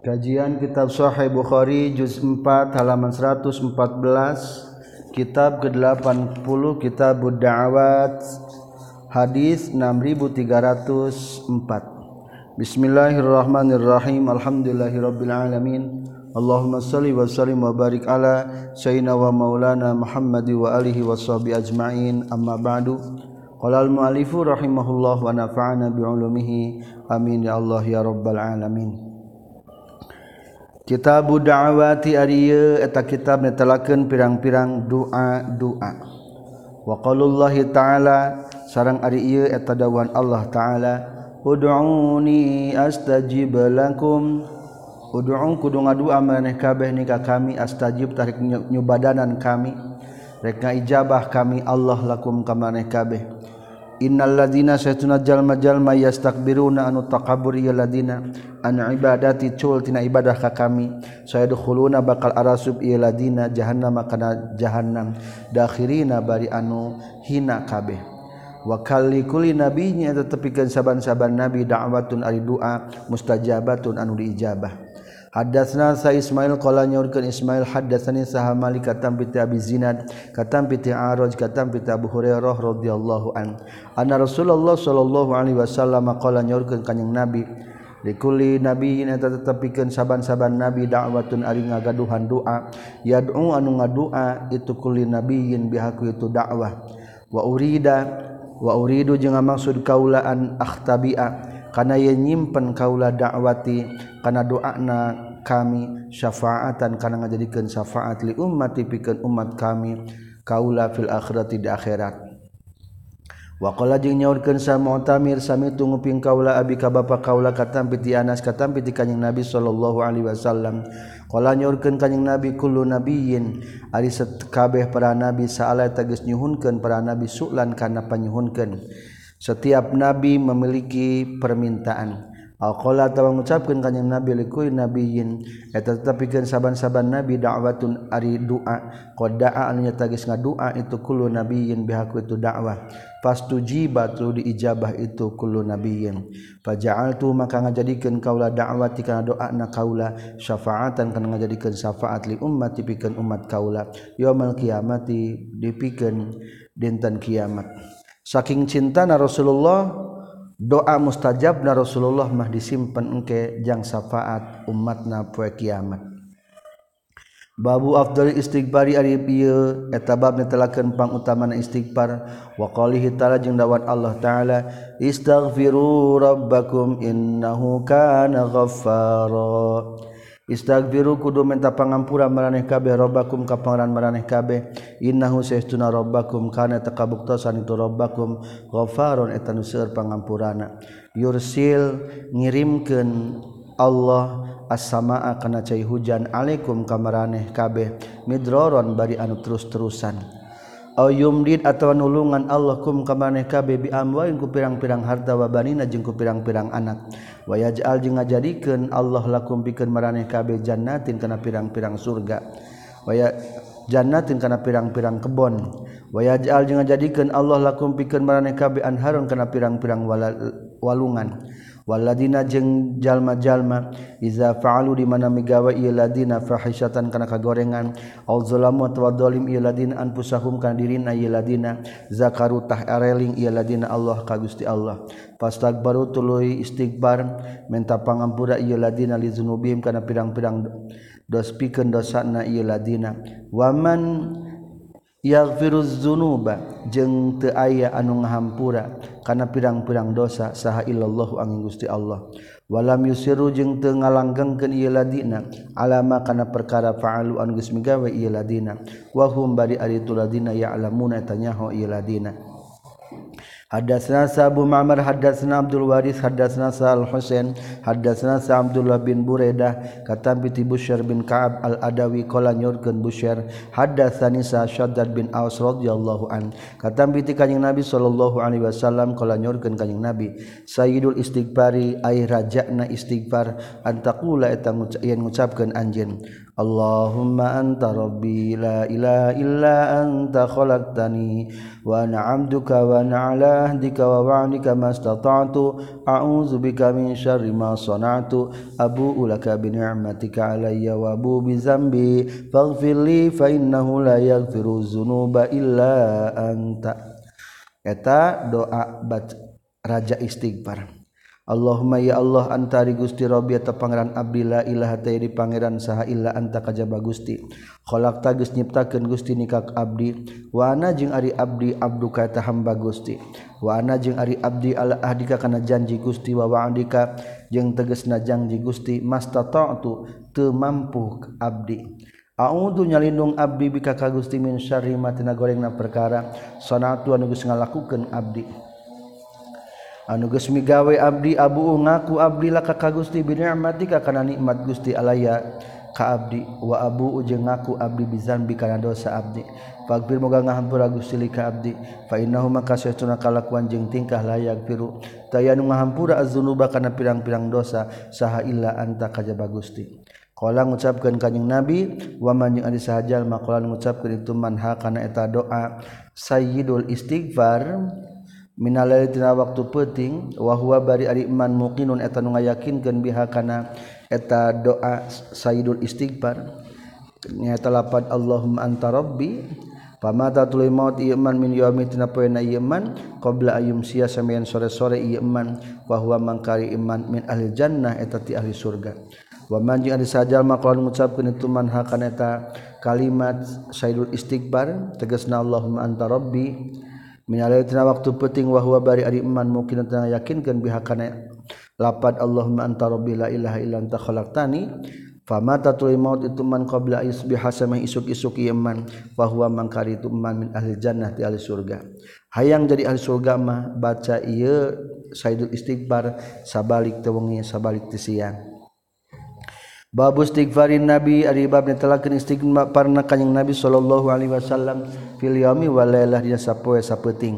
Kajian Kitab Sahih Bukhari juz 4 halaman 114 Kitab ke-80 Kitab Da'awat Hadis 6304 Bismillahirrahmanirrahim Alhamdulillahirabbil alamin. Allahumma salli wa sallim wa barik ala sayyidina wa maulana Muhammad wa alihi wa sahbihi ajma'in. Amma ba'du. Qala al-mu'allifu rahimahullah wa nafa'ana bi'ulumihi. Amin ya Allah ya rabbal alamin kita budawati Ariye eta kitab netelaken pirang-pirang doa doa waqalullahi ta'ala sarang ari ieu eta dawan Allah ta'ala ud'uni astajib lakum. Ud'un kudu ngadua maneh kabeh nikah kami astajib tarik nyubadanan kami. Rek ijabah kami Allah lakum ka maneh kabeh. Innalladzina saytuna jalma jalma yastakbiruna anu takabur ya ladina an ibadati cul tina ibadah ka kami. Sayadkhuluna bakal arasub ya ladina jahannam kana jahannam. Dakhirina bari anu hina kabeh. Wa kalli kulli nabiyyin tetepikeun saban-saban nabi da'watun ari doa mustajabatun anu diijabah. Hadatsna sa Ismail qala nyaurkeun Ismail hadatsani saha Malik katam bi Abi Zinad katam bi Araj katam bi Abu Hurairah radhiyallahu an. Anna Rasulullah sallallahu alaihi wasallam qala nyaurkeun kanjing Nabi Likuli nabi ini tetepikeun saban-saban nabi dakwatun ari ngagaduhan doa yad'u anu ngadua itu kulli nabiyyin bihaku itu dakwah wa urida wa uridu jeung maksud kaulaan akhtabia. kana ye nyimpen kaula dakwati kana doana kami syafaatan kana ngajadikeun syafaat li ummati pikeun umat kami kaula fil akhirati di akhirat Wakola jeng nyaurkeun sa Mu'tamir sami tunggu ping kaula abi ka bapa kaula katampi ti Anas katampi ti kanjing Nabi sallallahu alaihi wasallam. Qala nyaurkeun kanjing Nabi kullu nabiyyin ari kabeh para nabi saala tegas nyuhunkeun para nabi sulan kana panyuhunkeun. setiap nabi memiliki permintaan. Alqala atau mengucapkan kanyang nabi likui nabiyin. Eta tetapikan saban-saban nabi da'watun ari doa Qad da'a anunya tagis ngadua itu kullu nabiyin bihaku itu dakwah Fastujiba tu diijabah itu kullu nabiyin. Faja'altu maka ngajadikeun kaula da'wati kana doana kaula syafa'atan kana ngajadikeun syafa'at li ummati pikeun umat kaula yaumil qiyamati dipikeun dinten kiamat. saking cinta na Rasulullah doa mustajab na Rasulullah mah disimpan engke jang syafaat umat na poe kiamat. Babu afdal istighfari ari ieu eta bab netelakeun pangutamana istighfar. Wa qalihi ta'ala jeung dawat Allah taala istaghfiru rabbakum innahu kana ghaffara. Istagfiru kudu minta pangampura maraneh kabeh robbakum ka pangaran maraneh kabeh. Innahu saestuna robbakum kana takabuktosan itu robbakum ghafarun eta nu seueur pangampurana yursil ngirimkeun Allah as-samaa kana cai hujan alaikum ka maraneh kabeh. Midroron bari anu terus-terusan. Yumdid atau nulungan Allahkum kamaneh kabe biamwain ku pirang-pirang harta wabanina jeung ku pirang-pirang anak. wayajal jeung ngajadikeun Allah lakum pikeun maraneh kabeh jannatin kana pirang-pirang surga. Waya jannatin kana pirang-pirang kebon. Wayajal jeung ngajadikeun Allah lakum pikeun maraneh kabeh anharun kana pirang-pirang walungan. waladina jeng jalma-jalma iza faalu di mana migawa ieu ladina fahisatan kana kagorengan. Au zalamu wa dzalim ieu ladina anfusahum kana dirina ieu ladina zakaru tah areling ieu ladina Allah ka Gusti Allah. Fastagbaru tuluy istighbar menta pangampura ieu ladina li dzunubihim kana pirang-pirang dos pikeun dosana ieu ladina. Waman virus Zunuba jeung te aya anu ngahampura kana pirang-pirang dosa saha illallahu angin Gusti Allah. Walam yusiru jeung teu ngalanggengkeun ieu ladina alama kana perkara fa'alu anu geus migawe ieu ladina. Wa hum bari ari tu ladina ya'lamuna tanyaho ieu ladina. Hadatsna Abu Ma'mar hadatsna Abdul Waris hadatsna Sa'al Husain hadatsna Sa Abdullah bin Buraidah katam bi Busyair bin Ka'ab al-Adawi qala nyurkeun Busyair hadatsani Sa Syaddad bin Aus radhiyallahu an katam bi kanjing Nabi sallallahu alaihi wasallam qala nyurkeun kanjing Nabi Sayyidul istighfari ay raja'na istighfar antaqula eta ngucapkeun anjeun Allahumma anta rabbi la ilaha illa anta khalaqtani وأنا عبدك وأنا على عهدك ووعدك ما استطعت أعوذ بك من شر ما صنعت أبوء لك بنعمتك علي وأبوء بذنبي فاغفر لي فإنه لا يغفر الذنوب إلا أنت Eta doa bat Raja istighfar. Allahumma ya Allah antari Gusti Rabbi atau Pangeran Abdillah ilaha di Pangeran saha illa anta kajaba Gusti. Kholak tagis nyiptakeun Gusti nikak abdi. Wa ana jeung ari abdi abdu kata hamba Gusti. Wa ana jeung ari abdi ala ahdika kana janji Gusti wa wa'dika jeung tegasna janji Gusti mastata'tu teu mampu abdi. A'udzu nyalindung abdi bika ka Gusti min syarri ma tina gorengna perkara. Sanatu anu geus ngalakukeun abdi. anuges migawe Abdi Abu ngaku Abdilah Ka Gusti binmati karena nikmat Gusti alaya ka Abdi. Wa Abu jeung ngaku Abdi Bizanbi karena dosa Abdi. Fakbir moga ngahampura Gusti li ka Abdi. Fa innahu maka saytuna kalakuan jeung tingkah layak piru tayanu ngahampura azzunuba kana pirang-pirang dosa saha illa anta kajaba Gusti. Kala ngucapkan kanjing Nabi waman jeung ari sahajal maqalan ngucapkeun itu man ha kana eta doa. Sayyidul istighfar minalatina waktu peting wahwa bari ariman mukinun eta nu ngayakinkeun biha kana eta doa sayyidul istighfar. Nyaeta lapan Allahumma anta rabbi pamata tuluy maut iman min yaumi tina poena iman qabla ayum sia samian sore-sore iman wa huwa mangkari iman min ahli jannah eta ti ahli surga. Wa man jeung ari sajal maqalan ngucapkeun itu man hakana eta kalimat sayyidul istighfar tegasna Allahumma anta rabbi menyalatina waktu peting wahwa bari ari iman mungkin tenang yakinkan bihakana lapat Allahumma anta rabbi la ilaha illa anta khalaqtani famata tuli maut itu man qabla yusbiha sama isuk-isuk iman wahwa mangkari itu man min ahli jannah ti ahli surga. Hayang jadi ahli surga mah baca ieu saidul istighfar sabalik tewengi sabalik ti siang Babu istighfarin Nabi ari bab netelakeun istighfar parna kanjing Nabi sallallahu alaihi wasallam fil yaumi walailah dina sapoe sapeuting.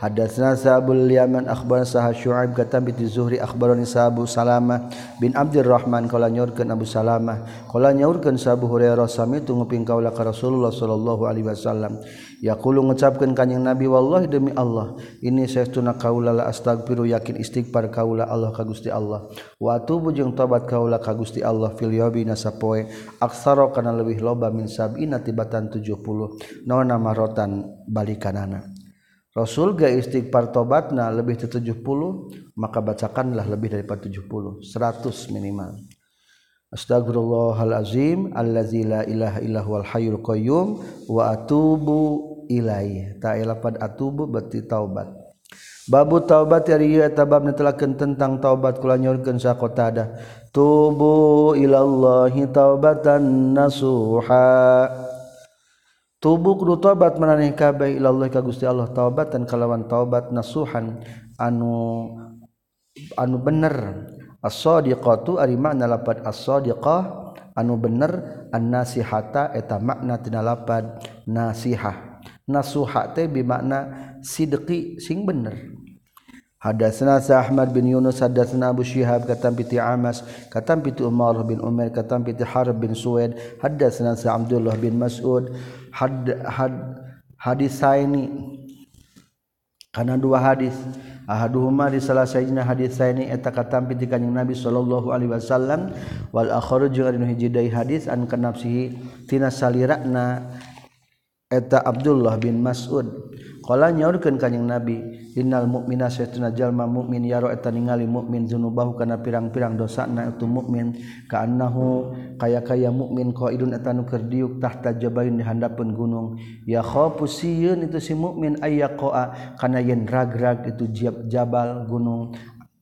Hadatsna Sa'bul Yaman akhbar Sa'ad Syu'aib kata bi Zuhri akhbarani Sa'bu Salamah bin Abdurrahman qala nyaurkeun Abu Salamah. Qala nyaurkeun Sa'bu Hurairah sami tu nguping kaula ka Rasulullah sallallahu alaihi wasallam. Yaqulu ngucapkeun kanjing Nabi wallahi demi Allah ini saestuna kaula la astagfiru yakin istighfar kaula Allah ka Gusti Allah. Wa atubu jeung tobat kaula ka Gusti Allah fil yabina sapoe aksara kana leuwih loba min sab'ina tibatan 70 naon marotan balikanana. Rasul ga istighfar tobatna lebih dari 70 maka bacakanlah lebih daripada 70 100 minimal. Astagfirullahalazim allazi la ilaha illa huwal hayyul qayyum wa atubu ilaihi ta'ala pad atubu berarti taubat. Babu taubat ari ieu eta bab netelakeun tentang taubat kula nyorkeun sakotada tubu ilallahi taubatan nasuha. Tubuh kudu tobat maneh kabeh ilallah ka Gusti Allah taubatan kalawan taubat nasuhan anu anu bener. As-sadiqatu ari makna lapad as-sadiqah anu bener an-nasihata eta makna tina lapad nasihah. Nasuha teh bi makna sidqi sing bener. Hadatsana Ahmad bin Yunus hadatsana Abu Syihab katam piti Amas katam piti Umar bin Umar katam piti Harb bin Suwaid hadatsana Abdullah bin Mas'ud had, had, hadisaini. Karena dua hadis. Ahaduhuma di salah sayidina hadis saini eta katampi di kanjing Nabi sallallahu alaihi wasallam wal akharu jeung anu hiji hadis an kanafsihi tina salirana eta Abdullah bin Mas'ud. Kala nyaurkeun kanjing Nabi, "Innal mu'mina sayyiduna jalma mu'min yaro eta ningali mu'min dzunubahu kana pirang-pirang dosana itu mu'min ka'annahu kaya-kaya mu'min qaidun eta nu keur diuk tahta jabain di handapeun gunung. Ya khafu sieun itu si mu'min ayyaqa kana yen ragrag itu jabal gunung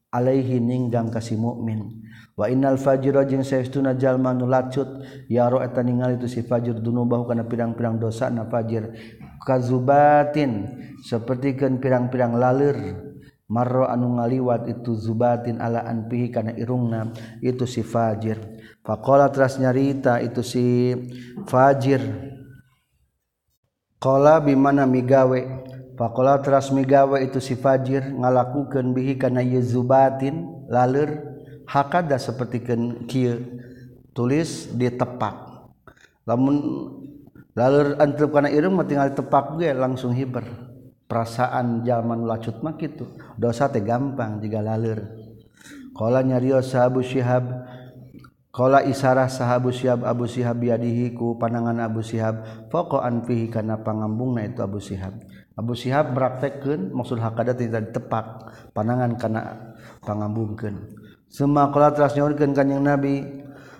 alaihi ninggang ka si mu'min." Waal Fajiro jeung seuna Jalmanu lacut yaro eta ningali itu si Fajir dunubahu kana pirang-pirang dosa na Fajir. Kazubatin sapertikeun pirang-pirang lalir. Marro anu ngaliwat itu zubatin ala anpihi kana irungna itu si Fajir. Faqala teras nyarita itu si Fajir. Qala bimana migawe? Faqala teras migawe itu si Fajir ngalakukeun bihi kana yuzubatin lalir. Hakada seperti kieu tulis di tepak. Lamun lalu antep kana irung mah tinggal tepak ge langsung hiber. Perasaan zaman lacut mak itu dosa teh gampang jika lalir Kala nyarios sahabu syihab Kala isarah sahabu syihab Abu Syihab biadihi ku panangan Abu Syihab Fokoan fihi kana pangambungna itu Abu Syihab. Abu Syihab meraktekkeun maksud hakada tidak ditepak panangan kana pangambungkeun Sema qala teras nyaurkeun kanjing Nabi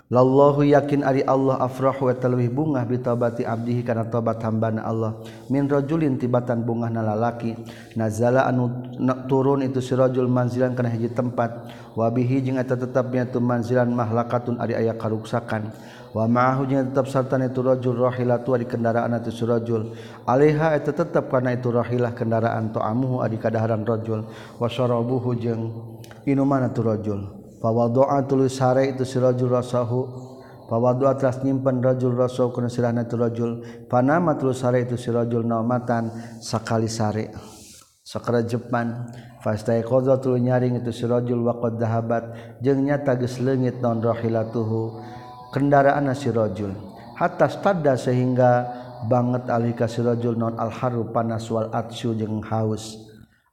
Lallahu yakin ari Allah afrahu wa talwih bungah bitabati abdihi kana tobat hambana Allah. Min rajulin tibatan bungah nalalaki nazala anu turun itu sirajul manzilan kana hiji tempat. Wa bihi jeung eta tetepnya tu manzilan mahlakatun ari aya karuksakan. Wa ma'ahu jeung tetep sarta itu rajul rahilatu ari kendaraan itu sirajul alaiha eta tetep kana itu rahilah kendaraan ta'amuhu ari kadaharan rajul. Wa syarabuhu jeung inuman itu rajul. Bahwa doa tulis sare itu sirajul rasahu. Bahwa doa telah nyimpan rajul rasul kuna sirahna itu rajul. Panama tulis sare itu sirajul naumatan sakali sare sakara jepan qadha tuluy nyaring itu sirajul waqad dahabat jeung nyata geus leungit naon rahilatuhu. Kendaraan sirajul hatta stadda sehingga banget alika sirajul non al haru panas wal atsyu haus.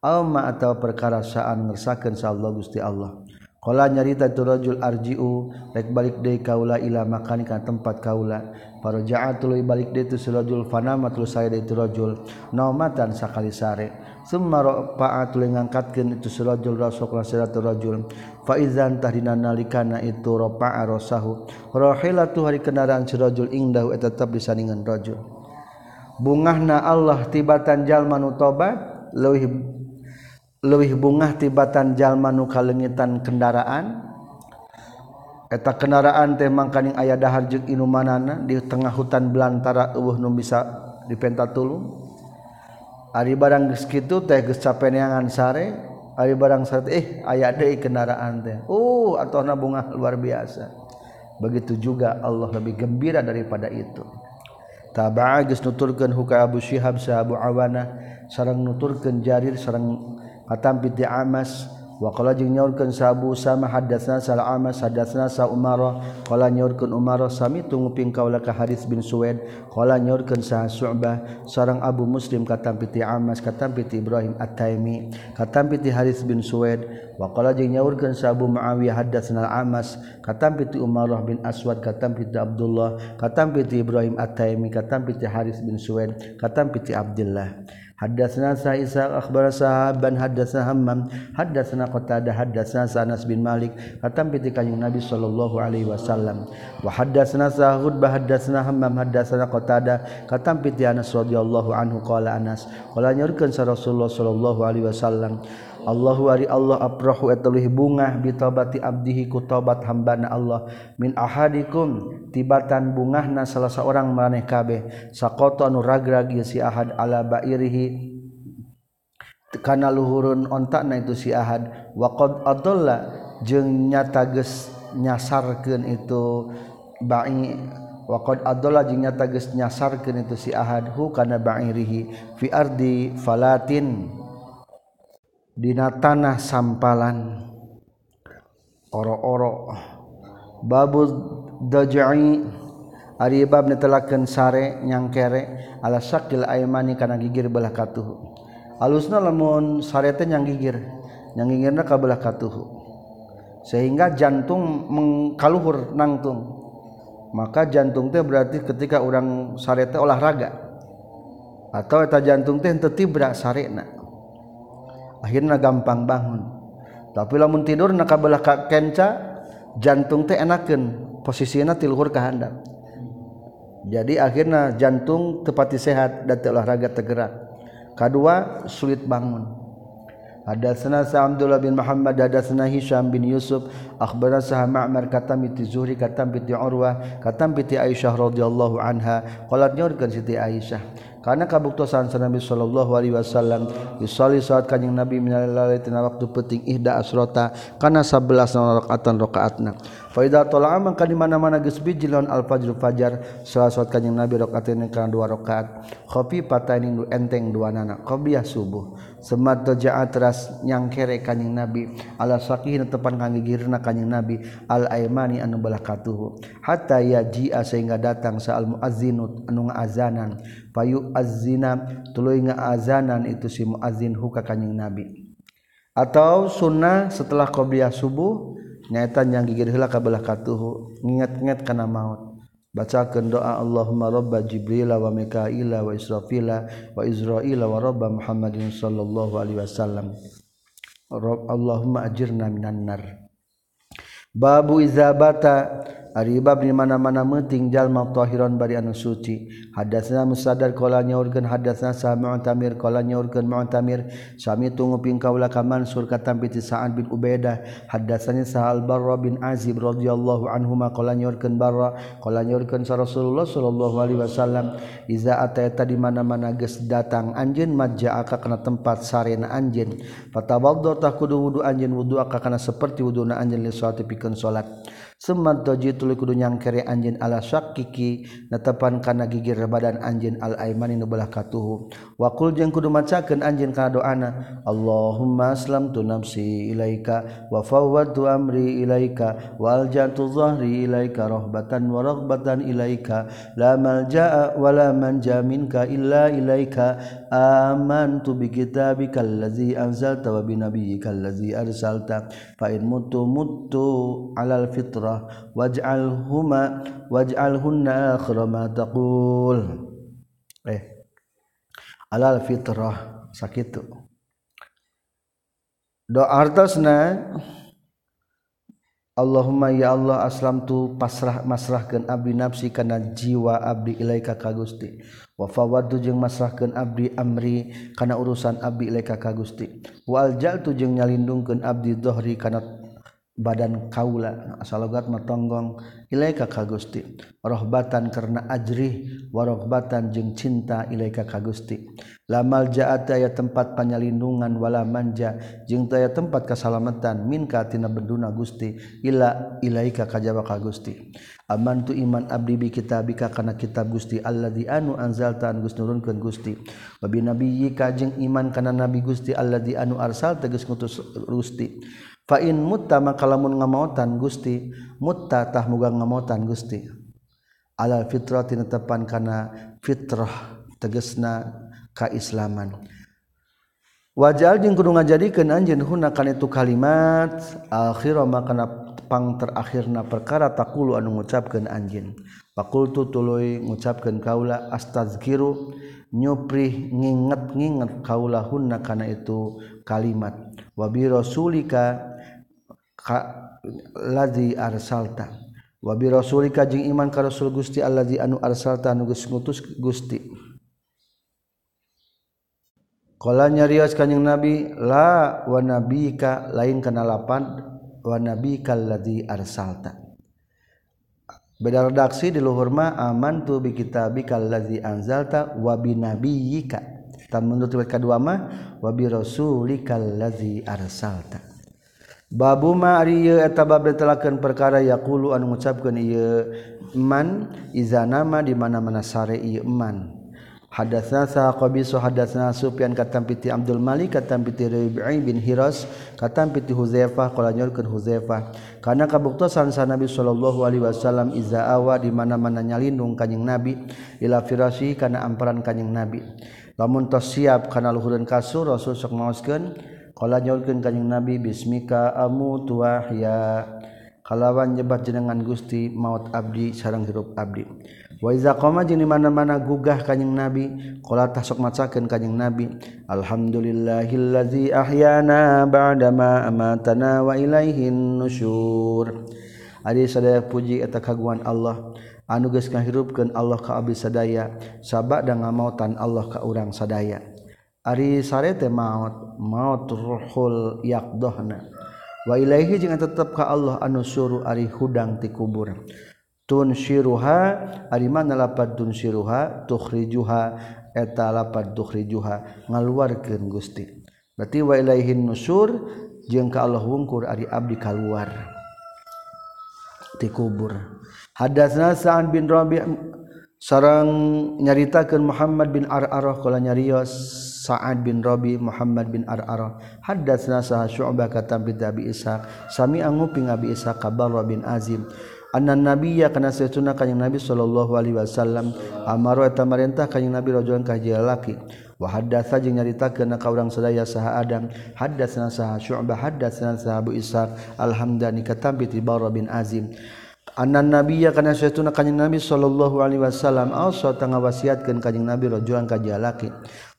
Alma atau perkara saan ngersakeun sa Allah Gusti Allah Kala nyarita tu rajul arji'u rek balik deui kaula ila makan ka tempat kaula. Faraja'a tuluy balik deui tu surajul fana tuluy saya deui tu rajul naumatan sakali sare. Summa rafa'a tuluy ngangkatkeun itu surajul rasukna siratu rajul. Fa idzan tahdina nalikana itu rafa'a rasahu. Rahilatu hari kendaraan surajul ingdahu eta tetap disandingan rajul. Bungahna Allah tibatan jalma nu tobat leuwih lebih bungah tibatan Jalmanu kalengitan kendaraan. Eta kendaraan teh mangkaning ayah dahar jeung inumanana di tengah hutan belantara eueuh nu bisa dipenta tulung. Ari barang geus kitu teh geus capeneangan sare ari barang sare eh aya deui kendaraan teh. Uh atau bungah luar biasa. Begitu juga Allah lebih gembira daripada itu. Taba'a geus nuturkeun huka Abu Syihab sa Abu Awana sareng nuturkeun Jarir sareng katampiti amas. Wakala jeung nyaurkeun sabu sama hadatsna sal amas hadatsna sa Umar qala nyaurkeun Umar sami tunguping kaula ka Haris bin Suwaid. Qala nyaurkeun sa su'bah sareng Abu Muslim katampiti amas katampiti Ibrahim At-Taimi Katampiti Haris bin Suwed Wakala jeng nyaurkan sabu Muawiyah hadatsna amas Katampiti Umar bin Aswad katampiti Abdullah Katampiti Ibrahim At-Taimi katampiti Haris bin Suwaid katam piti Abdullah Hadatsna Sa'isa akhbar sahaban hadatsna Hammam hadatsna Qatadah hadatsna Sanas bin Malik katam piti kanjing Nabi sallallahu alaihi wasallam wa hadatsna Sa'ud bah hadatsna Hammam hadatsna Qatadah katam piti Anas radhiyallahu anhu qala Anas qala nyorkeun sa Rasulullah sallallahu alaihi wasallam Allahu ari Allah aprahu eta leuwih bungah bitobati abdihi ku tobat hambana Allah. Min ahadikum tibatan bungahna salah seorang maneh kabeh. Sakoto anu ragrag si ahad ala bairihi. Kana luhurun ontakna itu si ahad. Wa qad adalla jeung nyata geus nyasarkeun itu ba'i. Waqad adalla jeung nyata geus nyasarkeun itu si ahad. Hu kana ba'irihi fi ardi falatin. dina tanah sampalan. Oro-oro. Babu dajai. Ari bab netelakeun sare nyangkere. Ala syakil aymani kana gigir belah katuh. Alusna lamun sare teh nyang gigir nyang gigirna ka belah katuh. Sehingga jantung mengkaluhur nangtung. Maka jantung teh berarti ketika orang sare teh olahraga. Atau eta jantung teh teu tibra sarena. Akhirnya gampang bangun. Tapi lamun tidur nak kabelah kenca jantung teh enakan posisinya tiluhur ke handap. Jadi akhirnya jantung tepati sehat dan olahraga tergerak. Kedua sulit bangun. Hadatsana Abdullah bin Muhammad hadatsana Hisham bin Yusuf akhbarana Sah Ma'mar katam bi Zuhri katam bi Urwah katam bi Aisyah radhiyallahu anha. Qalat nyorkeun Siti Aisyah karena kabuktosan Nabi Shallallahu Alaihi Wasallam Yusali saat kanyang Nabi minalalatina waktu penting ihda asrota karena 11 rakaatan rakaatna Faida tola amang di mana mana geus biji lawan al fajr fajar. Salat kanjing Nabi rakaatin kana dua rakaat. Khofi patainin enteng dua nana. Qobliyah subuh. Semat jaa teras nyangkere kanjing Nabi. Ala sakihin tepan kang gigirna kanjing Nabi. Al aimani anu belah katuhu. Hatta yaji'a sehingga datang sa al muazzinu anu ngazanan payu azzina tuluy ngaazanan itu si muazzin huka kanjing Nabi. Atau sunnah setelah qobliyah subuh nyaitan yang gigir heula ka belah katuhu ngingat-ngingat kana maut. Bacakeun doa Allahumma rabba jibril wa mikail wa israfil wa izrail wa rabba muhammadin sallallahu alaihi wasallam. Rabb Allahumma ajirna minan nar. Babu izabata Aribab di mana-mana meting jalma tahiran bari anu suci. Hadatsna Musaddad qala nyaurkeun hadatsna Sa'man Tamir qala nyaurkeun Mu'tamir. Sami tunguping kaula ka Mansur katam bi Sa'ad bin Ubaidah. Hadatsani Sa'al Barra bin Azib radhiyallahu anhuma qala nyaurkeun Barra qala nyaurkeun sa Rasulullah sallallahu alaihi wasallam. Iza ataita di mana-mana geus datang anjeun majja'aka kana tempat sarena anjeun. Fatawaddo tah kudu wudu anjeun wudu aka kana saperti wuduna anjeun li salat pikeun salat Semat toji tulu kudu nyangkere anjin ala syakiki netepan kana gigir badan anjin al aimani nu belah katuhu. Wakul jeung kudu macakeun anjin kana doana Allahumma aslamtu nafsi ilaika wa fawwadtu amri ilaika wa alja'tu dhahri ilaika rahbatan wa raghbatan ilaika la malja'a wa la manja illa ilaika amantu bi kitabika allazi anzalta wa bi nabiyyika allazi arsalta fa in mutu mutu alal akhirah waj'al huma waj'al hunna akhira ma taqul eh alal fitrah sakitu do artosna Allahumma ya Allah aslam tu pasrah masrahkan abdi nafsi kana jiwa abdi ilaika ka Gusti. Wa fawadtu jeung masrahkeun abdi amri kana urusan abdi ilaika ka Gusti. Wa aljaltu jeung nyalindungkeun abdi dhahri kana badan kaula asalogat matonggong. Ilaika ka Gusti. Rohbatan karena ajrih warohbatan jeung cinta ilaika ka Gusti. Lamal jaat aya tempat panyalindungan wala manja jeung taya tempat min minka tina benduna Gusti ila ilaika kajaba ka Gusti. Aman tu iman abdi bi kitabika kana kitab Gusti alladzi anu anzalta an Gusti nurunkeun Gusti. Wa bi nabiyyika jeung iman kana nabi Gusti alladzi anu arsal tegas ngutus Gusti. fain mutta maka lamun ngamautan Gusti mutta tah muga ngamautan Gusti. Alal fitratin tepan kana fitrah tegesna kaislaman wajal jeung kudu ngajadikeun anjeun huna kana itu kalimat akhir maka pang terakhirna perkara takulu anu ngucapkeun anjeun. Fakultu tuluy ngucapkeun kaula astazkiru nyupri nginget-nginget kaula hunna kana itu kalimat. Wabi rasulika lazi arsalta wa bi rasulika jeung iman ka rasul Gusti allazi anu arsalta anu geus ngutus Gusti qala nyarios kanjing Nabi la wa nabika lain kana lapan wa nabika allazi arsalta Beda redaksi di luhur ma aman tu bi kitabika allazi anzalta wa bi nabiyyika. Tan menurut kedua mah wa bi rasulika allazi arsalta. Babu Maria perkara yakulu anu mengucapkan iman iza nama di mana-mana sare iman hadatsna saqabisu hadatsna Sufyan katam Abdul Malik katampiti Rabi'i bin Hiras katampiti Huzaifah qolanyolkeun Huzaifah kana kabuktosan sa Nabi sallallahu alaihi wasallam iza awa di mana-mana nyalindung kanjing Nabi ila firasi kana amparan kanjing Nabi. Lamun tos siap kana luhureun kasur Rasul sok maoskeun Kala nyolkeun kanjing Nabi bismika amutu tuahya. Kalawan nyebat jenengan Gusti maut abdi sareng hirup abdi. Wa iza qama jeung di mana-mana gugah kanjing Nabi, qala tasok macakeun kanjing Nabi, alhamdulillahillazi ahyana ba'da ma amatana wa ilaihin nusyur. Ari sadaya puji eta kaguan Allah anu geus ngahirupkeun Allah ka abdi sadaya sabada ngamautan Allah ka urang sadaya. Ari sare teh maut maut ruhul yaqdahna wa ilaihi jeung tetep ka Allah anu suru ari hudang ti kubur. Tun syiruha ari mana lapad tunsiruha tukhrijuha. Eta lapad tukhrijuha. Ngaluarkeun Gusti. Berarti wa ilaihin nusur jeung ka Allah wungkur ari abdi kaluar ti kubur. Hadatsna sa'an bin rabi' sareng nyaritakeun Muhammad bin Ar-Arah kala nyarios saat bin Robi Muhammad bin ar-aroh hadas nasa syu'bah kata Abi Ishaq. Sami angupi Abi Ishaq kabar bin Azim. Anan nabi ya kana satuna kanjing Nabi sallallahu alaihi wasallam. Amaru eta kanjing Nabi rajulan kaji laki. Wa hadatsa jeung nyaritakeun ka urang sadaya saha Adam. Hadatsna saha syu'bah hadatsna saha Abu Ishaq. Alhamdani katambi ti Bara bin Azim. Anan nabi ya kana satuna kanjing Nabi sallallahu alaihi wasallam. Asa tangga wasiatkeun kanjing Nabi rajulan kaji laki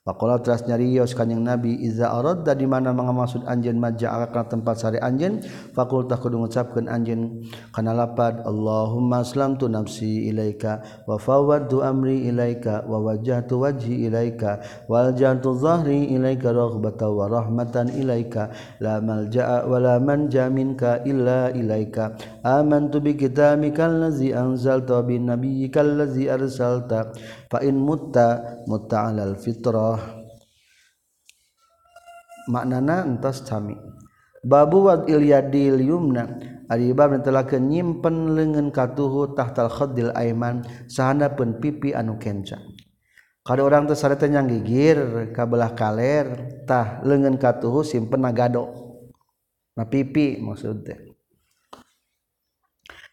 Pakola teras nyarios kanyang Nabi Iza arad da dimana mga maksud anjen maja akakna tempat sari anjen Fakultah kudu ngucapkan anjen Kana lapad Allahumma aslam tu nafsi ilaika Wa fawaddu amri ilaika Wa wajahtu wajhi ilaika Wa aljantu zahri ilaika Raghbata wa rahmatan ilaika La malja'a wa la manja minka illa ilaika. Amantu bi kitabika allazi anzalta bi nabiyyika allazi arsalta. Fa in mutta mutta alal fitrah maknana entos cami. Babu wad ilyadil yumna. Ari bab telah nyimpen leungeun katuhu tahtal khaddil aiman sahana pun pipi anu kenca. Kada orang teh sareta nyanggigir ka belah kaler tah leungeun katuhu simpen nagado. Na pipi maksud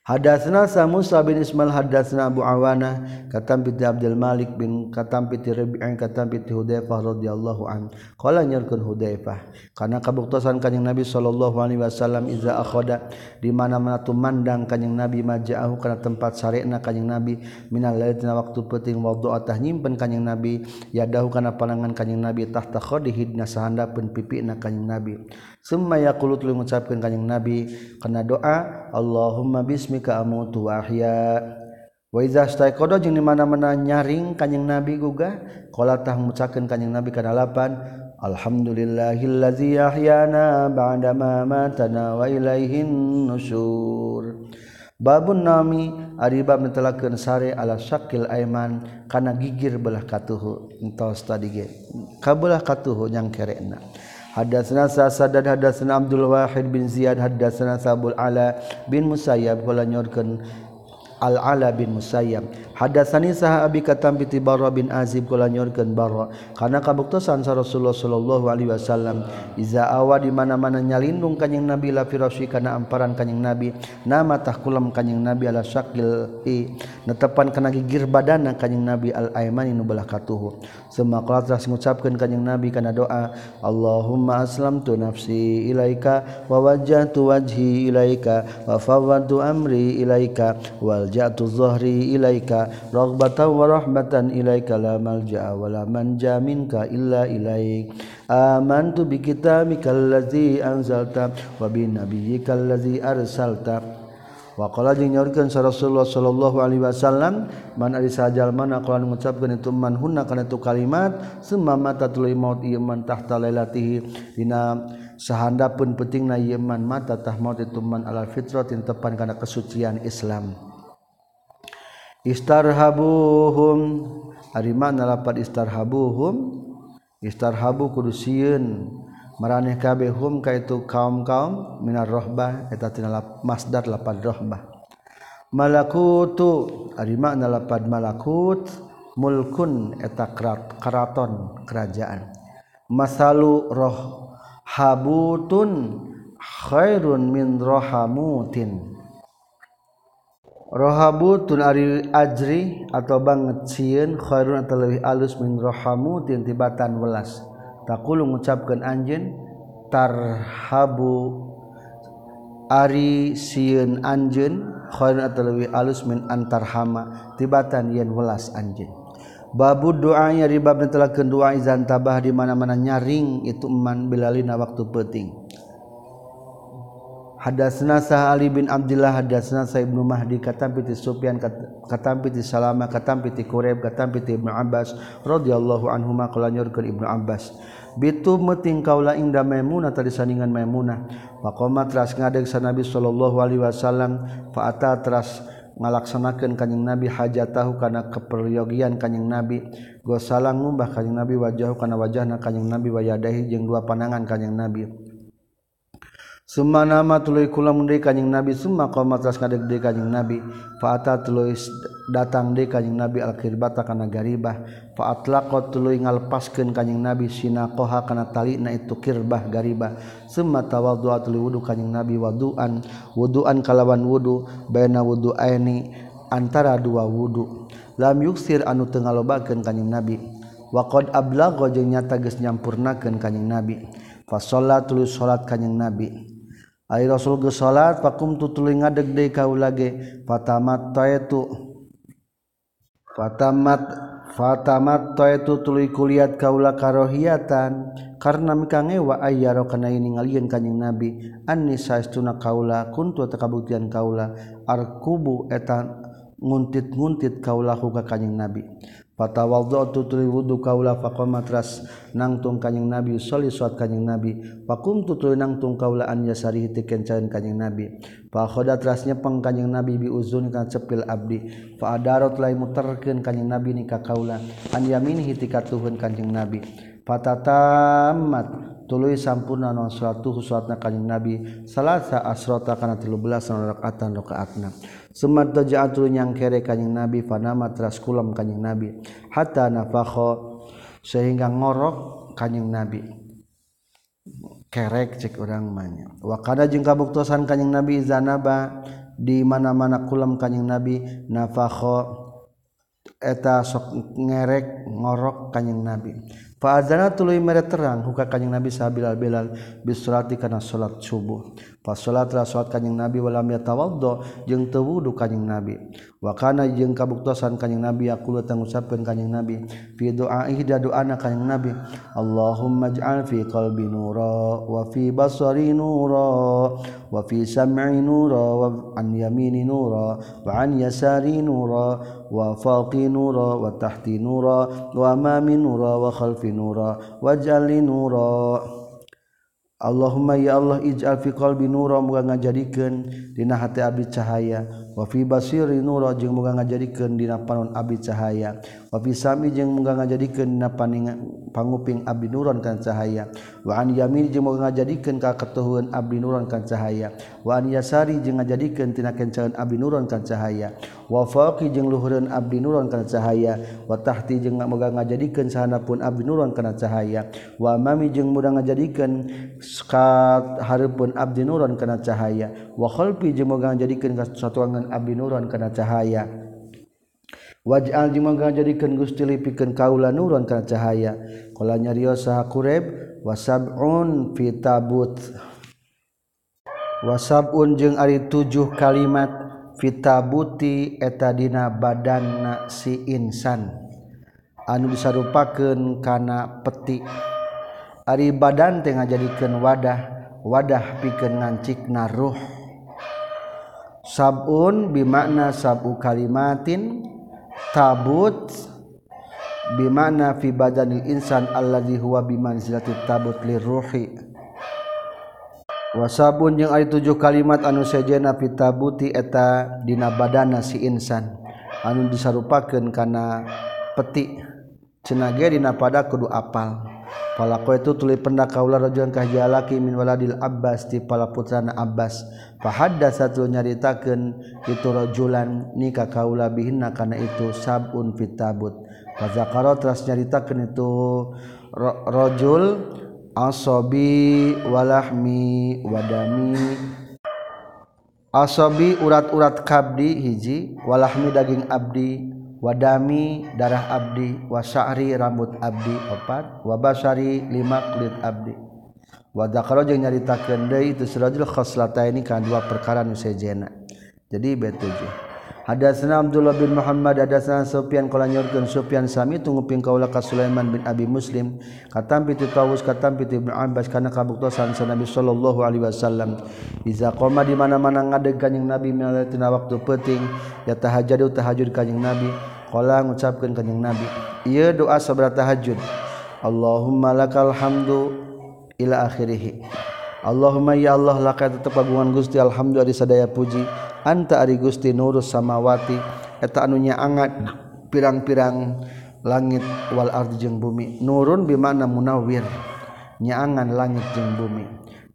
Hadatsna sa Musa bin Ismail hadatsna Abu Awana katam bi Abdul Malik bin katam bi Rabi'an katam bi Hudzaifah radhiyallahu an. Qala nyarkeun Hudzaifah kana kabuktosan kanjing Nabi sallallahu alaihi wasallam iza akhada di mana-mana tumandang kanjing Nabi maja'ahu kana tempat sarena kanjing Nabi minal lailatina waktu penting atah nyimpen kanjing Nabi yadahu kana panangan kanjing Nabi tahta khadihidna sahandapeun pipina kanjing Nabi. summa yaqulu tuluy ngucapkeun kanjing Nabi kana doa Allahumma bismika amutu ahya. Wa iza istaiqada jeung di mana-mana nyaring kanjing Nabi guga qala tah mengucapkan Nabi kana lapan Alhamdulillahillazi ahyana ba'da ma matana wa ilaihin nusur Babun nami ari bab sare ala syakil aiman kana gigir belah katuhu entos tadi ge. Kabelah katuhu nyang kerena. Hadatsana Sa'ad hadatsana Abdul Wahid bin Ziyad hadatsana Sabul Ala bin Musayyab kala nyorkeun Al-Ala bin Musayyab hadasani saha abi katam piti barra bin azib kula nyorkeun barra. Kana kabuktosan sa Rasulullah sallallahu alaihi wasallam iza awa di mana-mana nyalindung kanjing nabi la firasyi kana amparan kanjing nabi nama tahkulam kanjing nabi ala syakil i netepan kana gigir badana kanjing nabi al aimani nu belah katuhu semaqala telah ngucapkeun kanjing nabi kana doa Allahumma aslamtu nafsi ilaika wa wajjahtu wajhi ilaika wa fawwadtu amri ilaika walja'tu dhahri ilaika rogbata warahmatan ilaika la malja'a wa la manja minka illa ilaik. Amantu bi kitabikal ladzi anzalta wa bi nabiyyikal ladzi arsalta. Wakola jeung nyaurkeun sa Rasulullah sallallahu alaihi wasallam man ari sajal mana? Kalau mengucapkan itu man hunna kana itu kalimat summa mata tuluy maut ieu man tahta lailatihi. Dina sahandapeun pentingna ieu man mata tah maut itu man alal fitratin tepan kana kesucian Islam. istarhabuhum. Ari mana lapat istarhabuhum? Istarhabu kudu sieun. Maraneh kabeh hum kaitu kaum-kaum minar rohbah eta tina lap, masdar lapat rohbah. Malakutu. Ari makna lapat malakut? Mulkun eta kerat, keraton kerajaan. Masalu roh habutun khairun min rohamutin. rohabu tun ari ajri atau banget sieun khairun atau lebih alus min rohamu tintibatan welas. Takulu ngucapkeun anjeun tarhabu ari sieun anjeun khairun atau lebih alus min antarhama tibatan yen welas anjeun. Babu doa yang ribab netelakeun doa izan tabah di mana-mana nyaring itu man bilalina waktu penting hadasna sah Ali bin Abdullah hadasna sa Ibnu Mahdi katampi piti Sufyan katampi piti Salama katampi piti Quraib katampi piti Ibnu Abbas radhiyallahu anhuma qala nyorkeun Ibnu Abbas. Bitu meting kaula inda Maimunah tadi sandingan Maimunah. Faqama teras ngadeg sa Nabi sallallahu alaihi wasallam fa ata teras ngalaksanakeun kanjing Nabi hajatahu kana keperyogian kanjing Nabi. Gosalang ngumbah kanjing Nabi wajahu kana wajahna kanjing Nabi wayadahi jeung dua panangan kanjing Nabi. Suma nama tuluy kula mundai kanjing Nabi summa qomat tas ngadeg de kanjing Nabi. Fa ata tuluy datang de kanjing Nabi al kirbata kana garibah fa atlaqa tuluy ngalpaskeun kanjing Nabi sina qoha kana talina itu kirbah garibah. Summa tawaddu'a tuluy wudu kanjing Nabi wadu'an. Wudu'an kalawan wudu baina wudu'aini antara dua wudu. Lam yuksir anu teu ngalobakeun kanjing Nabi. Wa qad ablagha jeung nyata geus nyampurnakeun kanjing Nabi. Fa sholat tuluy salat kanjing Nabi. Ay Rasul ge salat fakum tutuling ngadegde kaulage fatamat taetu fatamat fatamat taetu tuluy kuliat kaula karohiatan. Karena mika ngewa ayyaro kana ningalieun kanjing Nabi. Anni saestuna kaula kuntu takabuktian kaula arkubu etan nguntit-nguntit kaulahu ka kanjing Nabi. patawaldotu tutuli wudu kaula faqama tras nangtung kanjing nabi sholli suat kanjing nabi. Faqumtu tutuli nangtung kaula an yasarihi tikeun kencaeun kanjing nabi. Fa khoda tras nyepeng kanjing nabi bi uzun kan cepil abdi. Fa adarot lai muterkeun kanjing nabi ni ka kaula an yaminihi tikatuhun kanjing nabi. Fatatamat tuluy sampurna non salatu salatna kanjing nabi. Salasa asrota kana 13 rakaatan rakaatna semat ja'atul yang kere kanjing Nabi fanama teras kulam kanjing Nabi. Hatta nafakho sehingga ngorok kanjing Nabi. Kerek cek orang manya wakada jeung kabuktosan kanjing Nabi zanaba di mana-mana kulam kanjing Nabi nafakho eta sok ngerek ngorok kanjing Nabi. Fa'adzana tuluy mere terang huka kanjing Nabi sahabilal bilal bisurati kana salat subuh. Pas salat ra salat kanjing Nabi walam yatawaddo jeung teu wudu kanjing Nabi. Wa kana jeung kabuktosan kanjing Nabi aku tang ngucapkeun Nabi fi du'aihi da doana kanjing Nabi. Allahumma ij'al fi qalbi nura wa fi basari nura wa fi sam'i nura wa an yamini nura wa an yasari nura wa fawqi nura wa tahti nura wa amami nura wa khalfi fi nura waj'alni nura. Allahumma ya Allah ij'al fi qalbi nura moga ngajadikeun dina hati abdi cahaya. Wa fi basiri nura jeung moga ngajadikeun dina panon abdi cahaya. wapisami jeung muga ngajadikeun na panguping abdi nuron kan cahaya. Wa an yamin jeung muga ngajadikeun ka katuhueun abdi nuron kan cahaya. Wa an yasari jeung ngajadikeun tina kencaeun abdi nuron kan cahaya. Wa faqi jeung luhureun abdi nuron kan cahaya. Wa tahti jeung muga ngajadikeun sahanapun abdi nuron kana cahaya. Wa mami jeung muga ngajadikeun ka hareupeun abdi nuron kana cahaya. Wa khalfi jeung muga ngajadikeun ka satuangan abdi nuron kana cahaya. wajal jimangga jadikan Gusti lipikeun kaula nuron kana cahaya. Qala nyarios saha wa wasabun fi tabut. Wasabun jeung ari tujuh kalimat fitabuti eta dina badanna si insan. Anu disarupakeun kana peti. Ari badan teh ngajadikeun wadah wadah pikeun ngancikna ruh. Sabun bimakna sabu kalimatin tabut bimana fi badanil insan alladzi huwa bimanzilati tabut liruhi wasabun jeung ari tujuh kalimat anu sejena fi tabuti eta dina badana si insan. Anu disarupakeun kana peti cenage dina pada kudu apal. Palako itu tuli pendak kaula rajulan kahjalaki min waladil Abbas ti pala putrana Abbas. Fahadda satu nyaritakan itu rojulan nikah kaula bihinna karena itu sabun fitabut. Fazakaro teras nyaritakan itu rojul asobi walahmi wadami asobi urat-urat kabdi hiji walahmi daging abdi wadami darah abdi wasari rambut abdi opat wabasari lima kulit abdi wadakaro jeung nyaritakeun deui itu sirajul khoslata ini kan dua perkara nu sejena. Jadi B7 Hadatsana Abdullah bin Muhammad hadatsana Sufyan qala nyorkeun Sufyan sami tunguping kaula ka Sulaiman bin Abi Muslim katam bi Tawus katam bi Ibnu Abbas kana kabuktosan sa Nabi sallallahu alaihi wasallam. Iza qoma di mana-mana ngadeg kanjing Nabi minatina waktu penting ya tahajjud tahajud kanjing Nabi qala ngucapkeun kanjing Nabi. Ieu doa sabra tahajud Allahumma lakal hamdu ila akhirih Allahumma ya Allah laka tetap agungan Gusti alhamdulillah sadaya puji. Anta ari Gusti nurus samawati. Eta anunya angat pirang-pirang langit wal ardi jeung bumi. Nurun bimana munawwir nyaangan langit jeung bumi.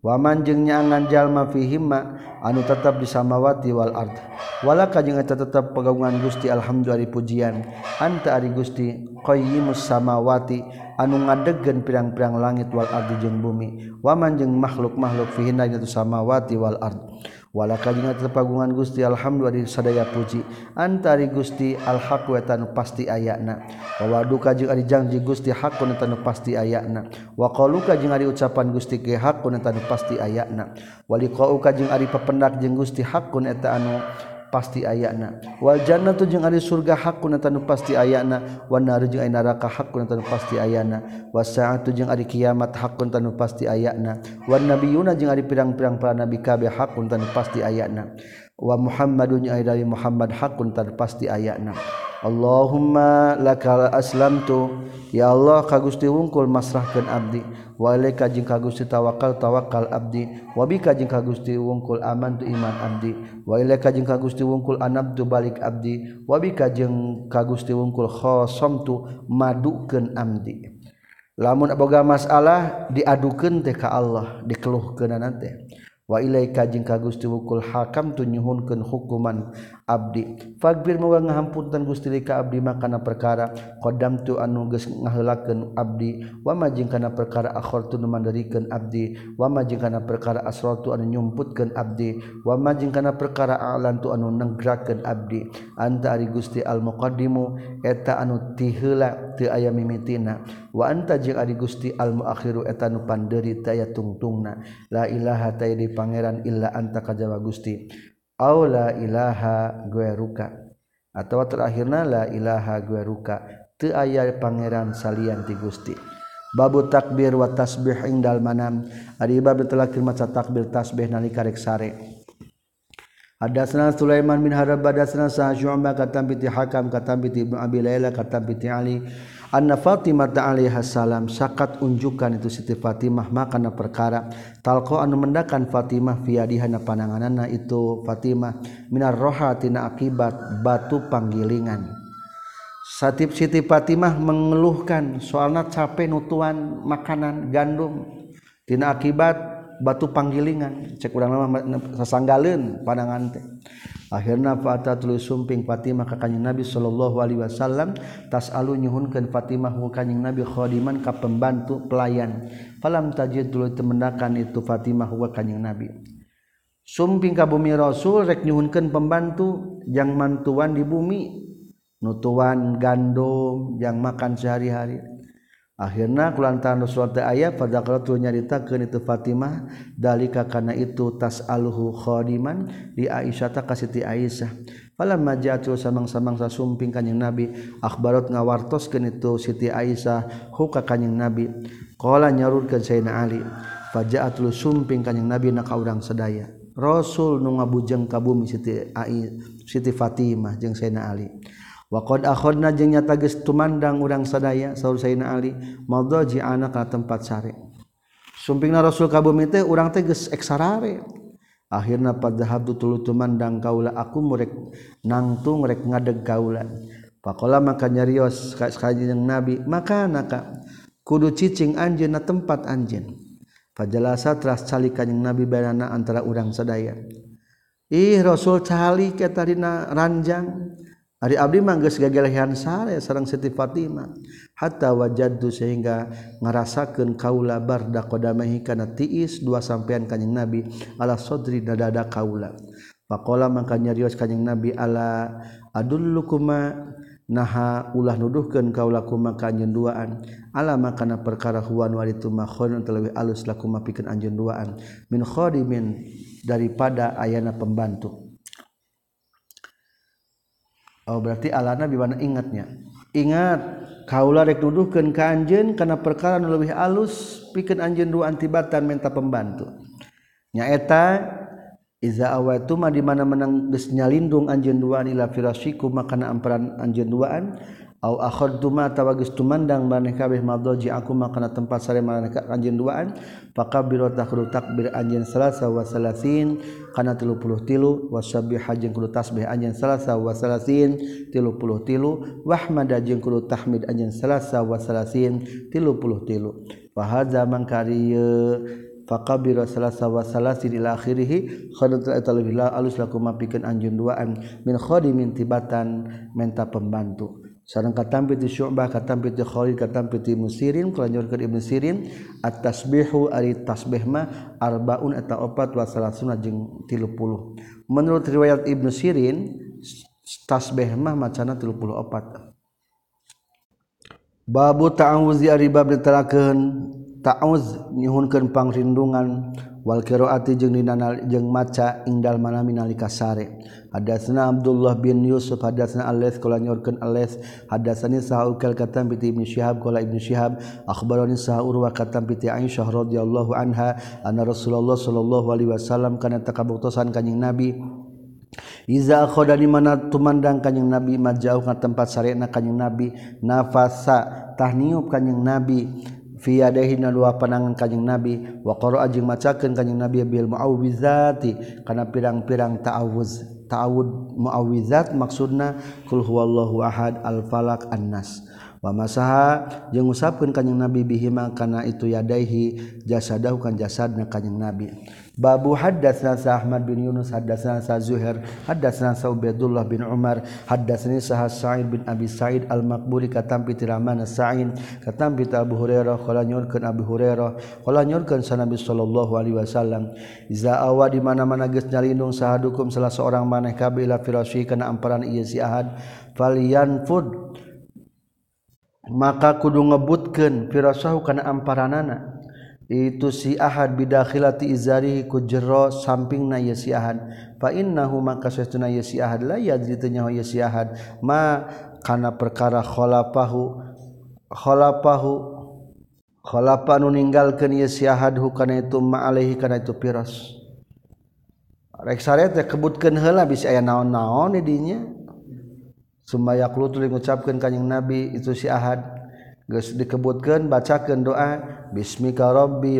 Waman jeng nyaangan jalma fi himma anu tetap di samawati wal ard wala kajeng eta tetap pegagungan Gusti alhamdulillah pujian. Anta ari Gusti qayyimus samawati. anu ngadegen pirang-pirang langit wal ardi jeung bumi. Waman jeung makhluk-makhluk fihinna itu samawati wal ard. Wala kajina tepagungan Gusti alhamdulillah sadaya puji. Antari Gusti alhaq wa tanu pasti ayana wa waduka jeung ari janji Gusti hakun tanu pasti ayana wa qaluka jeung ari ucapan Gusti ge hakun tanu pasti ayana wa liqauka jeung ari papendak jeung Gusti hakun eta anu pasti ayana. Wal jannatu jeung ari surga hakun tanu pasti ayana. Wan nar jeung ari neraka hakuna tanu pasti ayana. Wasaatu jeung ari kiamat hakun tanu pasti ayana. Wan nabiyuna jeung ari pirang-pirang para nabi kabeh hakun tanu pasti ayana. Wa muhammadun jeung ari dari muhammad hakun tanu pasti ayana. Allahumma lakal aslamtu. Ya Allah ka Gusti wungkul masrahkeun abdi. wala kajing ka Gusti tawakal tawakal abdi. Wabi kajing ka Gusti wungkul aman tu iman abdi. Wala kajing ka Gusti wungkul anabdu balik abdi. Wabi kajeng ka Gusti wungkul khosamtu madukeun abdi. Lamun aboga masalah diadukeun teh ka Allah dikeluhkeunana teh. Wa ilaika jeung ka Gusti wukul hakam tu nyuhunkeun hukuman. Abdi. Fabir muga ngahampuntan gustili ka Abdi makana perkara Qdam tu anu geus ngahelakeun Abdi. Wa jeung kana perkara akhortu tu mandirikeun Abdi. Wa jeung kana perkara asratu anu nyumputkeun Abdi. Wa jeung kana perkara a'lan tu anu negrakeun Abdi. Anta ari Gusti al muqaddimu eta anu tiheula teu aya mimitina. Wa anta jeung ari Gusti al muakhiru eta anu panderi teu aya tungtungna. La ilaha ta di pangeran illa anta kajawa Gusti. aula ilaha gueruka atau terakhirna la ilaha gueruka teu aya pangeran salian ti Gusti. Babu takbir wa tasbih indal manam. Ari bab telah maca takbir tasbih nalika rek sare. Hadatsana Sulaiman bin Harab hadatsana Sa'syu'bah katam bi Hakam katam bi Ibnu Abi Laila katam bi Ali. Anna Fatimah alaiha salam sakat unjukan itu Siti Fatimah makana perkara. Talqo anu mendakan Fatimah fi adihana pananganana itu Fatimah minar roha tina akibat batu panggilingan. Satip Siti Fatimah mengeluhkan soalnya capek nutuan makanan gandum tina akibat batu panggilingan. Cek urang lama sasanggaleun panangan teh akhirnya fata tulu sumping Fatimah ka kanjing Nabi sallallahu alaihi wasallam tasalu nyuhunkeun Fatimah ku kanjing Nabi khadiman ka pembantu pelayan. Falam tajid tulu temendakan itu Fatimah ku kanjing Nabi. Sumping ka bumi Rasul rek nyuhunkeun pembantu jang mantuan di bumi. Nutuan gandum jang makan sehari-hari. akhirnya kulantaran Rasulullah teh aya pada kalatu nyaritakeun itu Fatimah dalika kana itu tasaluhu khadiman di Aisyah ta ka Siti Aisyah. Falam majatu samang-samang sasumping kanjing Nabi akhbarat ngawartoskeun itu Siti Aisyah huka kanjing Nabi. Qala nyarurkeun Sayyidina Ali faja'atul sumping kanjing Nabi na ka urang sadaya. Rasul nu ngabujeng ka bumi Siti Ai Siti Fatimah jeung Sayyidina Ali. Waqad akhodna jeng nyata geus tumandang urang sadaya saur Sayyidina Ali madhaji anak ka tempat sare. Sumpingna Rasul ka bumi teh urang teh geus akhirnya Akhirna padahab tulu tumandang kaula aku murek nangtung rek ngadeg kaula. Pakola maka nyarios ka yang Nabi, maka naka kudu cicing anjeun na tempat anjeun. Pajalasa teras calikan yang Nabi barana antara urang sadaya. Ih Rasul cali ke tarina ranjang Ari abdi mah geus gagelehan sare sareng Siti Fatimah. Hatta wajadtu sehingga ngarasakeun kaula barda qadamahi kana tiis dua sampean kanjing Nabi ala sodri dadada kaula. Faqala mangka nyarios kanjing Nabi ala adullukuma naha ulah nuduhkeun kaula kuma ka anjeun duaan. Ala makana perkara huwan walitu mah khairun talawi alus lakuma pikeun anjeun duaan. Min khadimin daripada ayana pembantu. oh berarti alana bimana ingatnya. Ingat kaula rek nuduhkeun ka anjeun kana perkara nu leuwih alus pikeun anjeun dua antibatan menta pembantu. Nyaeta iza awatu ma di mana menang geus nyalindung anjeun duaan ila firasiku makana amperan anjeun duaan tawagmandang manehkabeh madji aku makanan tempat sare maneka anjin duaan. Maka biro takru takbir anjin salasa wasalasin kana tilu. Puluh tilu wasabih hajin kudu tasbih anjin salasa wasalasin tilu puluh tilu. Wahmada jeng kudu tahmid anjin salasa wasalasin tilu puluh tilu. Fahaza mangkari faqabira salasa wa salasi ila akhirih khadatul atalbillah alus lakum mapikeun anjeun duaan. Min khadimin tibatan menta pembantu. sareng katampi ti Syu'bah katampi ti Khalid katampi ti Ibnu Sirin kalanjurkeun Ibnu Sirin at-tasbihu ari tasbih mah arbaun eta opat wa salasuna jeung 30 menurut riwayat Ibnu Sirin tasbih mah macana 34 babu ta'awuzi ari bab diterakeun ta'awuz nyuhunkeun pangrindungan Walqiroati jeung dinanal jeung maca ingdal mana minalika sare. Hadatsna Abdullah bin Yusuf hadatsna Alats qala nyorkeun Alats hadatsani Sa'ul kal katam bi Ibnu Syihab qala Ibnu Syihab. Akhbarani Sa'ur wa katam bi Aisyah radhiyallahu anha anna Rasulullah sallallahu alaihi wasallam kana takabuktosan kanjing Nabi. Iza akhoda di mana tumandang kanjing Nabi majauh ka tempat sarena kanjing Nabi nafasa tahniup kanjing Nabi. fiadahina dua panangan kanjing nabi wa qara'a jeung macakeun kanjing nabi bil muawwizati kana pirang-pirang ta'awuz ta'awud muawwizat maksudna kul huwallahu ahad al falak annas. Wa masaha jeung usapkeun kanjing nabi bihima kana itu yadaihi jasadahu kan jasadna kanjing nabi. Babu haddatsna sa Ahmad bin Yunus haddatsna sa Zuhair haddatsna sa Ubaidullah bin Umar haddatsani sa Sa'id bin Abi Sa'id al-Maqburi katampi tiramana Sa'id katampi Abu Hurairah qala nyorkeun Abu Hurairah qala nyorkeun sa Nabi sallallahu alaihi wasallam. Iza awa di mana-mana geus nyalindung sahadukum salah seorang maneh kabeh ila firasyi kana amparan ieu si Ahad falyanfud. Maka kudu ngebutkeun firasahu kana amparanana. itu si ahad bidakhilati izari ku jero samping na ye si ahad. Fa innahu maka sesuna ye si ahad la yadri tanya ye si ahad. Ma kana perkara khalafahu khalafahu khalafa nu ninggalkeun ye si ahad hu kana itu ma alaihi kana itu piras rek sare teh kebutkeun heula bisa aya naon-naon di dinya sumaya qulutul ngucapkeun kanjing nabi itu si ahad. geus dikebutkeun bacakeun doa bismika rabbi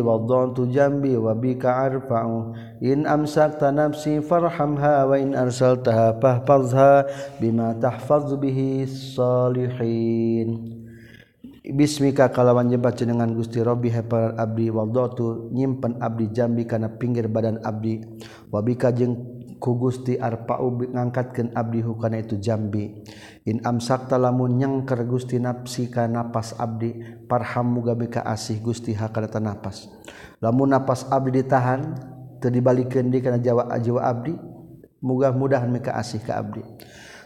tu jambi wa bika arfa'u. In amsakta nafsi farhamha wa in arsaltaha fahfazha bima tahfaz bihi salihin bismika kalawan jebat jenengan Gusti Rabbi hafal abdi wadhantu nyimpen abdi jambi kana pinggir badan abdi. Wa bika jeung ku Gusti arfa'u ngangkatkeun abdi hukana itu jambi. in amsakta lamun nyangker Gusti nafsi ka napas abdi parham muga beka asih Gusti hakadata napas. Lamun napas abdi ditahan teu dibalikeun di kana jawa jiwa abdi mudah-mudahan meka asih ka abdi.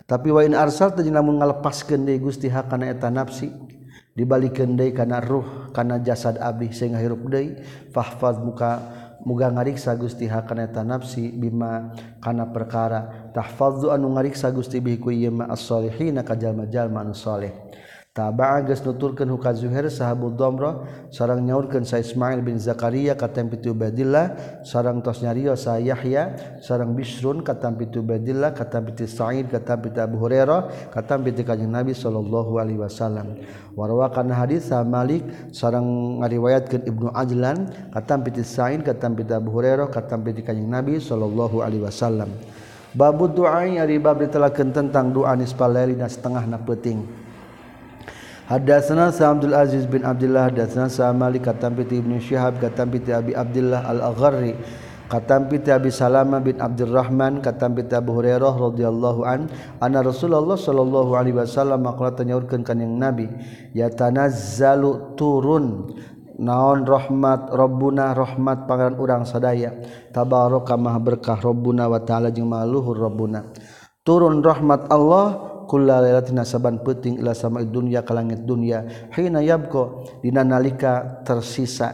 Tapi wa in arsal teu lamun ngalepaskeun deui Gusti hakana eta nafsi dibalikeun deui kana ruh kana jasad abdi sehingga hirup deui fahfaz muka muga ngariksa Gusti hakaneta nafsi bima kana perkara. Tahfazu anu ngariksa Gusti bihi ku as-solihin ka jalma-jalma anu saleh. tabagas nuturkan huka Zuhair sahabat Domro seorang nyaurkan saya Ismail bin Zakaria katam pitu Badillah seorang tos nyario saya Yahya seorang Bisrun katam pitu Badillah katam pitu Sa'id katam pitu Abu Hurairah katam pitu kanjeng Nabi sallallahu alaihi wasallam warwakan hadis sa Malik seorang ngariwayatkeun Ibnu Ajlan katam pitu Sa'id katam pitu Abu Hurairah katam pitu kanjeng Nabi sallallahu alaihi wasallam Babu doa yang ribab ditelakan tentang doa nispa lelina setengah na peting. Hadatsana Sa Abdul Aziz bin Abdullah hadatsana Sa Malik katampi Ibnu Syihab katampi Abi Abdullah Al-Agharri katampi Abi Salama bin Abdurrahman katampi Abu Hurairah radhiyallahu an anna Rasulullah sallallahu alaihi wasallam Maqala tanyaurkeun ka yang Nabi ya tanazzalu turun. Naon rahmat Rabbuna rahmat pangeran urang sadaya. Tabaraka maha berkah Rabbuna wa ta'ala jeung maluhur Rabbuna. Turun rahmat Allah kullalatinaaban peting ila sama dunia ka langit dunia. Hina yabko dina nalika tersisa.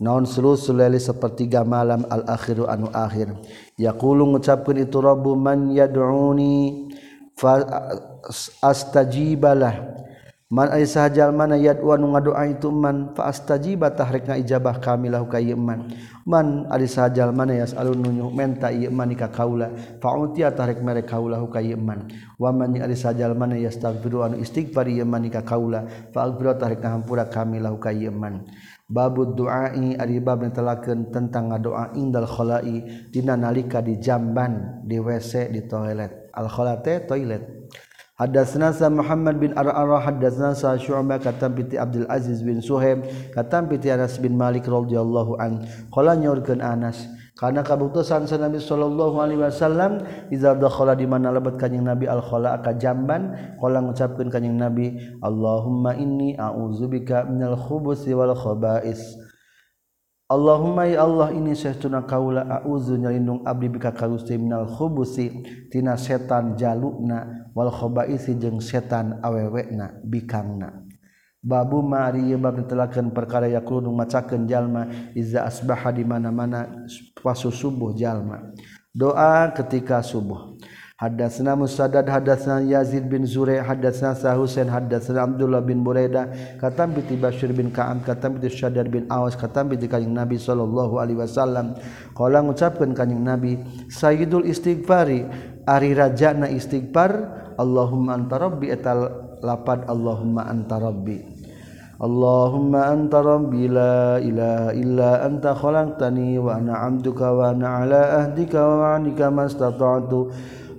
Naon selusul laili sepertiga malam al akhiru anu akhir. Yaqulu ngucapkeun itu rabbu man yad'uni fa astajibalah man ay sahajal mana yad'u anu ngadoa itu man fa astajiba tahrikna ijabah kamilah ka iman man ari sajal mana yas alun nunyu menta ieu man ka kaula. Fa'utia tarik mere kaula ka man. Wa man ari sajal mana yastaghfiru anu istighfar ieu man ka kaula. Fa'aghfiru tarik ngahampura kami lahu ka man. Babud duai ari bab netelakeun tentang ngadoa indal khalai. Dina nalika di jamban di WC di toilet. Al khalate toilet. Hadasna sa Muhammad bin Ar-Arrah hadasna sa Syu'bah kata piti Abdul Aziz bin Suhaib kata piti Anas bin Malik radhiyallahu an. Qala nyorkeun Anas karena kabuktosan sa Nabi sallallahu alaihi wasallam iza dakhala di mana lebat kanjing Nabi al khala ka jamban qala ngucapkeun kanjing Nabi Allahumma inni a'udzubika minal khubusi wal khaba'is Allahumma ya Allah ini Syekhuna kaula a'udzu nyalindung abdi bika kagusti minal khubusi tina setan jalukna wal khabaisi jeung setan awewekna bikangna. Babu mari bab ditelakeun perkara yaqulu macakeun jalma iza asbaha di mana-mana pasu subuh jalma. Doa ketika subuh. Hadatsna Musaddad hadatsna Yazid bin Zuray hadatsna Sa Husain hadatsna Abdullah bin Buraida katam bi Bashir bin Ka'ab katam bi Syadar bin Awas katam bi kanjing Nabi sallallahu alaihi wasallam. Qala ngucapkeun kanjing Nabi Sayyidul istighfari ari rajana istighfar Allahumma anta rabbi etal lapad Allahumma anta rabbi. Allahumma anta rabbi la ilaha illa anta khalaqtani wa ana 'abduka wa ana 'ala ahdika wa wa'dika mastata'tu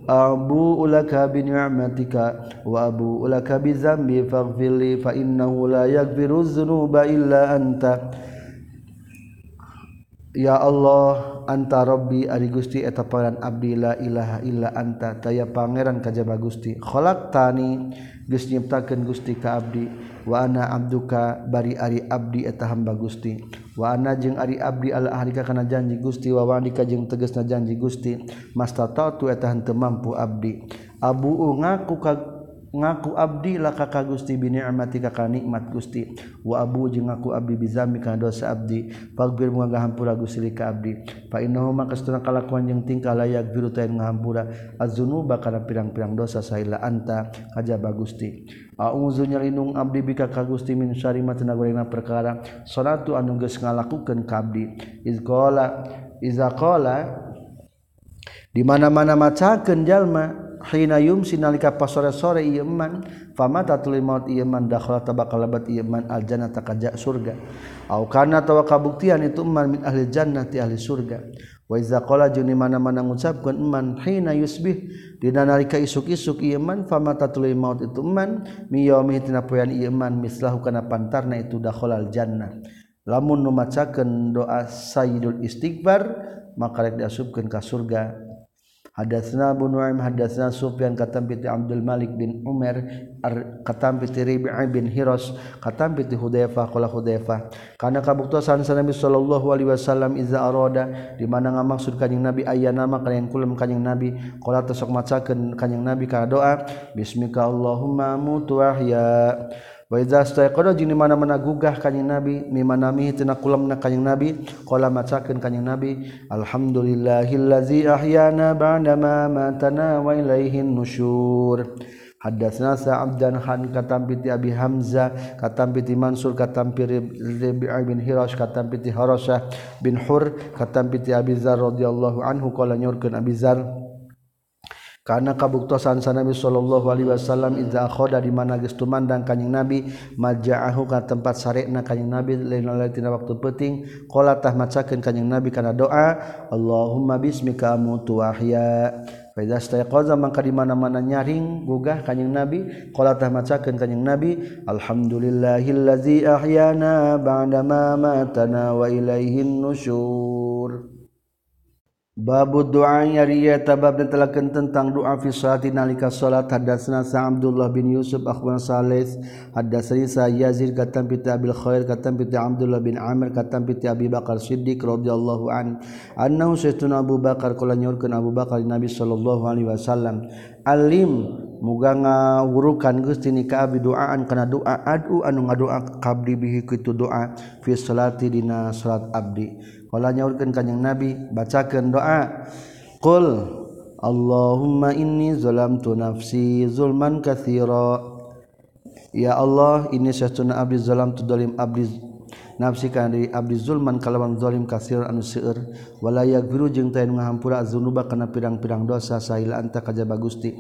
Abu ulaka bi ni'matika wa abu ulaka bi dzambi faghfirli fa innahu la yaghfiru dzunuba illa anta. Ya Allah anta rabbi ari Gusti eta pangeran abdi la ilaha illa anta. Taya pangeran kajaba Gusti. Khalaqtani geus nyiptakeun Gusti ka abdi. Wana Abduka bari Ari Abdi eta hamba Gusti. Wana jeung Ari Abdi Allahika kana janji Gusti wawanika jeung teges na janji Gusti. Mastata tu eta hante mampu Abdi. Abu ngaku ka ngaku abdi la ka Gusti binimati ka nikmat Gusti. Wa abu jeung ngaku abdi bizami kana dosa abdi. Faghfir muga ngahampura Gusti li ka abdi. Fa innahu maka satuna kalakuan jeung tingkah layak biru tayen ngahampura. Az-dzunuba kana pirang-pirang dosa saila anta. Kajaba Gusti. A'udzu nyalindung abdi bika ka Gusti min syarri ma gorengna perkara. Salatu anu geus ngalakukeun ka abdi. Izqala izaqala iza qala di mana-mana macakeun jalma hina yumsi nalika pasore-sore ieu man famata tuluy maut ieu man dakhala tabakal lebat ieu man al jannata kaja surga. Au kana tawa kabuktian itu man min ahli jannati ahli surga. Wa iza qala juni mana-mana ngucapkeun man hina yusbih. Dina nalika isuk-isuk ieu man famata tuluy maut itu man mi yaumi tina poean ieu man mislahu kana pantarna itu dakhala al jannah. Lamun nu macakeun doa sayyidul istighfar maka rek diasupkeun ka surga. Hadatsna Abu Nuaim hadatsna Sufyan katam ti Abdul Malik bin Umar katam ti Rabi'i bin Hiras katam ti Hudzaifah qala Hudzaifah kana kabuktosan Nabi sallallahu alaihi wasallam iza arada di mana ngamaksud kanjing Nabi aya nama kanjing kulum kanjing Nabi. Qala tasok macakeun kanjing Nabi ka doa bismika Allahumma mutu ahya. mana-mana gugah kanyang nabi mimanamitina kulam na kanyang nabi kola macaken kanyang nabi alhamdulillahillazi ahyana ba'da matana wa ilaihin nusyur. Hadatsna Sa'ab dan Han katampiti Abi Hamzah katampiti Mansur katampiti Rabi' bin Hirash katampiti Harasah bin Hur katampiti Abi Zar radhiyallahu anhu qala nyurkeun Abi Zar karena kabuktosan sanabi Shallallahu Alaihi Wasallam Iza khoda di mana gestumandang kanyeng nabi majaahu ka tempat sare na nabi lain tina waktu penting kola tah macakan nabi karena doa Allahumma bismika amutu ahya fa idza stayqaza mangka di mana-mana nyaring gugah kanyang Nabi. Qala tah macakeun kanyang Nabi alhamdulillahillazi ahyana ba'da ma matana wa ilaihin nusyur. Babu doanyaritabab ditelaken tentang doa fi salati nalika salat. Hadasna sa Abdullah bin Yusuf akhwan Salis hadasri sa Yazid katam bi Abil Khair katam bi Abdullah bin Amir katam bi Abi Bakar Siddiq radhiyallahu an. Annahu sayyiduna Abu Bakar kala nyorkeun Abu Bakar Nabi sallallahu alaihi wasallam. Alim muga ngawurukan Gusti ni ka abi doaan kana doa adu anu ngadoa kabdi bihi kitu doa fi salati dina salat abdi. Kala nyaurkeun kanjing Nabi bacakeun doa. Qul Allahumma inni zalamtu nafsi zulman katsira. Ya Allah, ini sesuna abdi zalamtu dolim abdi nafsi ka dari abdi zulman kalawan zalim kasir anu seueur. Wala yaghfiru jeung ngahampura dzunuba kana pirang-pirang dosa saila anta kajaba Gusti.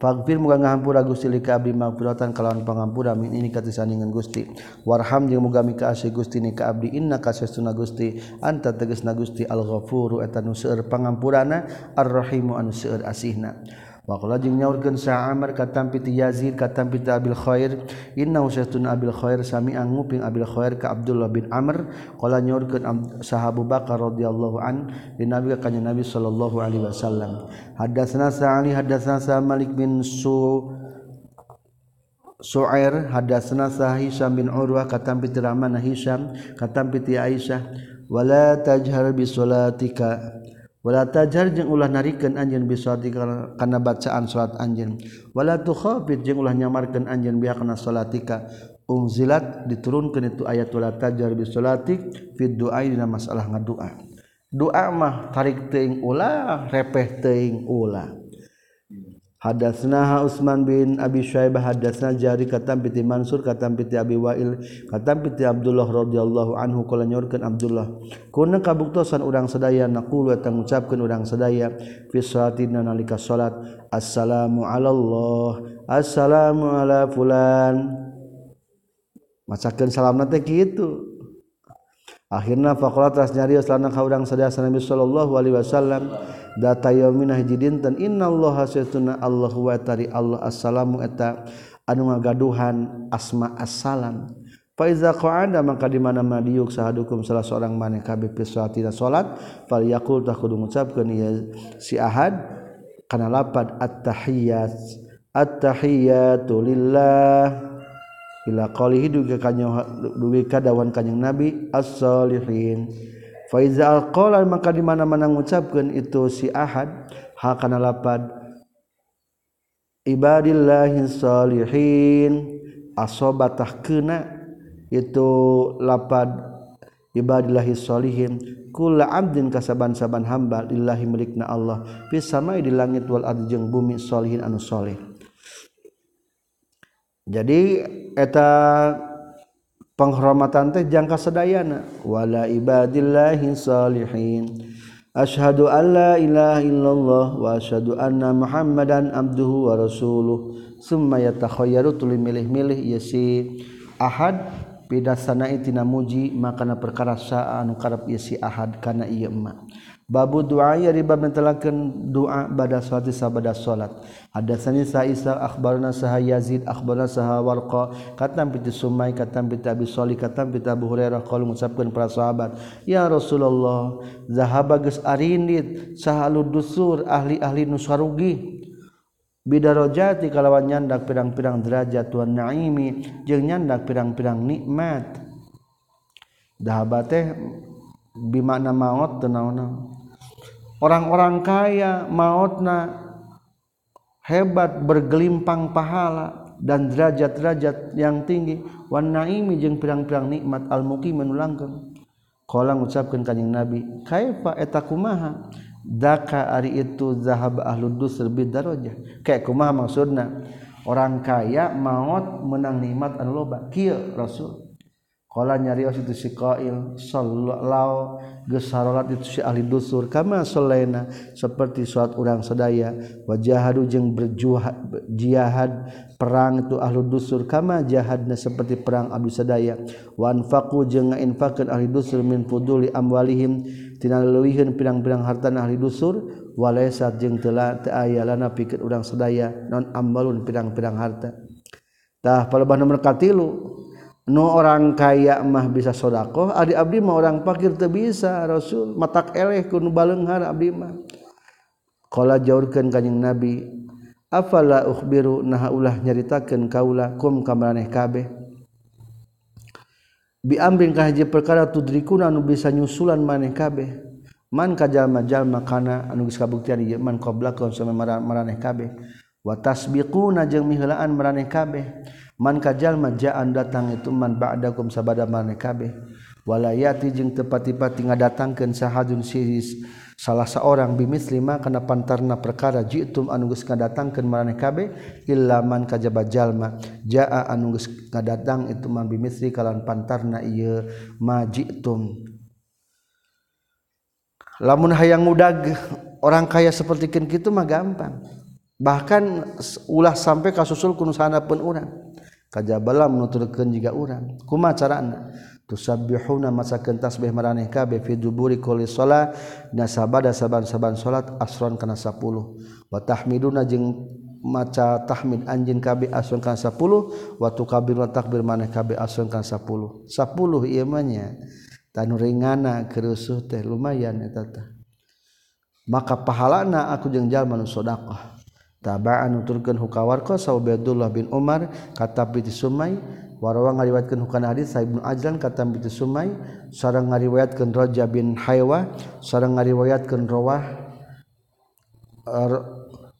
Faghfir muga ngahampura Gusti li ka abdi magfiratan kalawan pangampura min ini katisandingan Gusti. Warham jeung muga mikaasih Gusti ni ka abdi inna kasestuna Gusti. Anta tegasna Gusti al-ghafuru eta nu seueur pangampurana ar-rahimu anu seueur asihna. Waqala jeung nyaurkeun Sa Amr katampi ti Yazid katampi ti Abil Khair. Inna usatun Abil Khair sami anguping Abil Khair ka Abdullah bin Amr. Qala nyaurkeun sahabu Bakar radhiyallahu an di Nabi ka Nabi sallallahu alaihi wasallam. Hadatsna Sa'ali hadatsna Sa Malik bin Su Su'air hadatsna Sa Hisham bin Urwah katampi ti Rahman Hisham katampi ti Aisyah. Wala tajhar bi salatika wala tajar jeung ulah narikeun anjeun bisawati kana bacaan salat anjeun. Wala tukhafid jeung ulah nyamarkeun anjeun biha kana salatika. Unzilat diturunkeun itu ayat wala tajar bisalatik fid du'a dina masalah ngadua doa mah tarik teuing ulah repeh teuing ulah. Hadatsnaha Utsman bin Abi Syaibah hadatsna Jari katam piti Mansur katam piti Abi Wail katam piti Abdullah radhiyallahu anhu kala nyorkeun Abdullah. Kuna kabuktosan urang sadaya naqulu eta ngucapkeun urang sadaya fi salatina nalika salat assalamu alallah assalamu ala fulan. Macakeun salamna teh kitu. akhirnya faqala tas nyarios lana ka urang sadaya Nabi sallallahu alaihi wasallam data yaumina hiji dinten innallaha saytuna Allah wa tari Allah assalamu eta anu ngagaduhan asma assalam. Fa iza qa'ada maka di mana madiyuk sahadukum salah seorang maneh kabeh fi salatina salat fal yaqul ta kudu ngucapkeun ya si ahad kana lapad at tahiyyat at tahiyyatu lillah. ila qalihi dugi kanyo dugi ka dawan kanjing nabi as-solihin fa iza alqala maka di mana-mana ngucapkeun itu si ahad ha kana lapad. Ibadillahi solihin asobatah kena itu lapad. Ibadillahi solihin kula abdin kasaban-saban hamba lillahi milikna Allah. Fis samai di langit wal ardi jeung bumi solihin anu soleh jadi eta penghormatan teh jangka sedayana. Wala ibadillahi salihin. Asyhadu an la ilaha illallah wa asyhadu anna Muhammadan abduhu wa rasuluh. Summa yatakhayyaru tuli milih-milih ieu si Ahad. Pidasana itina muji makana perkara sa anu karep ieu si Ahad kana ieu emak. Babu doa ya riba mentelakan doa pada salat sabada salat. Hadatsani sa isa akhbarna saha yazid akhbarna saha warqa katam piti sumai katam piti abi soli katam piti abu hurairah qalu ngucapkeun para sahabat ya rasulullah zahaba geus arindit saha dusur ahli-ahli nusarugi bidarojati kalawan nyandak pirang-pirang derajat tuan naimi jeung nyandak pirang-pirang nikmat. Dahaba teh bimakna maut teu naon orang-orang kaya mautna hebat bergelimpang pahala dan derajat-derajat yang tinggi. Wan naimi jeung pirang-pirang nikmat al muqimin langgeng qala ngucapkeun kanjing nabi kaifa eta kumaha? Daka ari itu zahab ahlud dusr bidarajah. Kayak kumaha maksudna? Orang kaya maut menang nikmat anu loba. Kieu rasul. Kala nyarios itu si Qail sallallahu geus salat itu si ahli dusur kama sallana seperti suat urang sadaya wajahadu jeung berjihad perang itu ahli dusur kama jahadna seperti perang abdi sadaya. Wa anfaqu jeung ngainfaqkeun ahli dusur min fuduli amwalihim tina leuwihkeun pirang-pirang harta ahli dusur walaysa jeung teu aya lana pikeun urang sadaya non ambalun pirang-pirang harta. Tah palebah nomor katilu nu orang kaya mah bisa sodako adi abdi mah orang pakir teu bisa rasul. Matak eleh kudu balenghar abdi mah. Qala jaurkeun kanjing nabi afala ukhbiru? Nah ulah nyaritakeun kaula kum kamaraneh kabeh? Bi amrin ka perkara tudrikuna nu bisa nyusulan maneh kabeh. Man ka jalma-jalma kana anu geus kabuktian ieu man qablakum samemara maraneh kabeh. Wa tasbiquna jeung miheulaan maraneh kabeh. man kajallma ja'an datang itu man ba'dakum sabada maneh kabeh wala yati jeung tepati-pati ngadatangkeun sahadun siris. Salah seorang bimisli ma kana pantarna perkara jitum anu geus ngadatangkeun maneh kabeh illa man kajaba jalma. Ja'a anu geus ngadatang itu man bimisli kalan pantarna ieu ma jitum. Lamun hayang udag orang kaya seperti kitu mah gampang. Bahkan ulah sampai kasusul kunusana pun orang kajabala menuturkan juga orang kuma carana? Tusabbihuna masakeun tasbih maraneh kabeh fi duburi kulli shalah. Nasabada saban-saban salat asron kana 10 wa tahmiduna jeung maca tahmid anjin kabeh asron kana 10 wa tukabirna takbir maneh kabeh asron kana 10 10 ieu mah nya. Tanu ringana kerusuh teh lumayan eta teh maka pahalana aku jeung jalma nu sedekah tabaan nuturkeun hukawar qasa bin Umar kata bi Sumai warawa ngariwayatkeun hukana hadis Sa Ibnu Ajlan kata bi Sumai sareng ngariwayatkeun Raja bin Haywa sareng ngariwayatkeun Rawah er,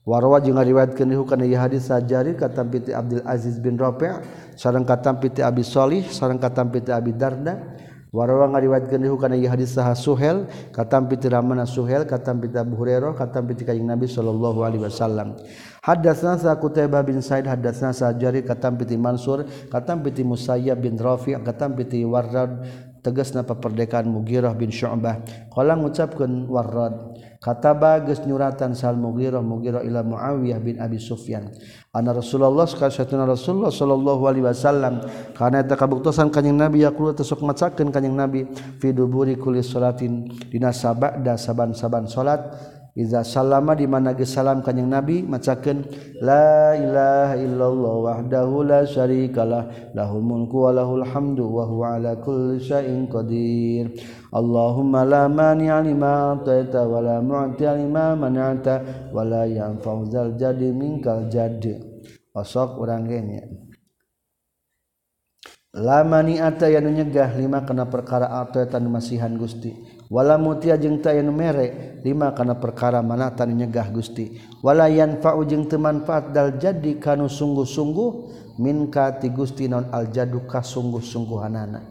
warawa jeung ngariwayatkeun hukana ieu hadis sajari kata bi Abdul Aziz bin Rafi' sareng kata bi Abi Shalih sareng kata bi Abi Darda. Warawa ngariwayatkeun deui kana ieu hadis saha Suhel katampi ti Ramana Suhel katampi ti Abu Hurairah katampi ti Kanjeng Nabi sallallahu alaihi wasallam. Haddatsna sa Qutaibah bin Said haddatsna sa Jarir katampi ti Mansur katampi ti Musayyab bin Rafi' katampi ti Warrad tegasna peperdekaan Mugiroh bin Syu'bah. Qala ngucapkeun Warrad kataba geus nyuratan Sal Mugiroh Mugiroh ila Muawiyah bin Abi Sufyan. Anna Rasulullah sakasatuna Rasulullah sallallahu alaihi wasallam kana eta kabuktosan kanjing Nabi yaqul tasuk macakeun kanjing Nabi fi duburi kulli salatin dina sabada saban-saban salat. Iza salama di mana ge salam kanjing Nabi macakeun la ilaha illallah wahdahu la syarikalah lahul mulku wa lahul hamdu wa huwa ala kulli syai'in qadir. Allahumma la mani'a lima ataita wa la mu'ti lima mana'ta wa la yanfa'u dzal jadi minkal jadi Osok urang ge nya. La mani ata anu nyegah lima kana perkara ataita masihan Gusti. wala mutia jeung tayan mere lima kana perkara manatan nyegah Gusti. Wala yanfa'u jeung teu manfaat dal jadi kanu sungguh-sungguh minka ti Gusti non al jadu ka sungguh-sungguhanana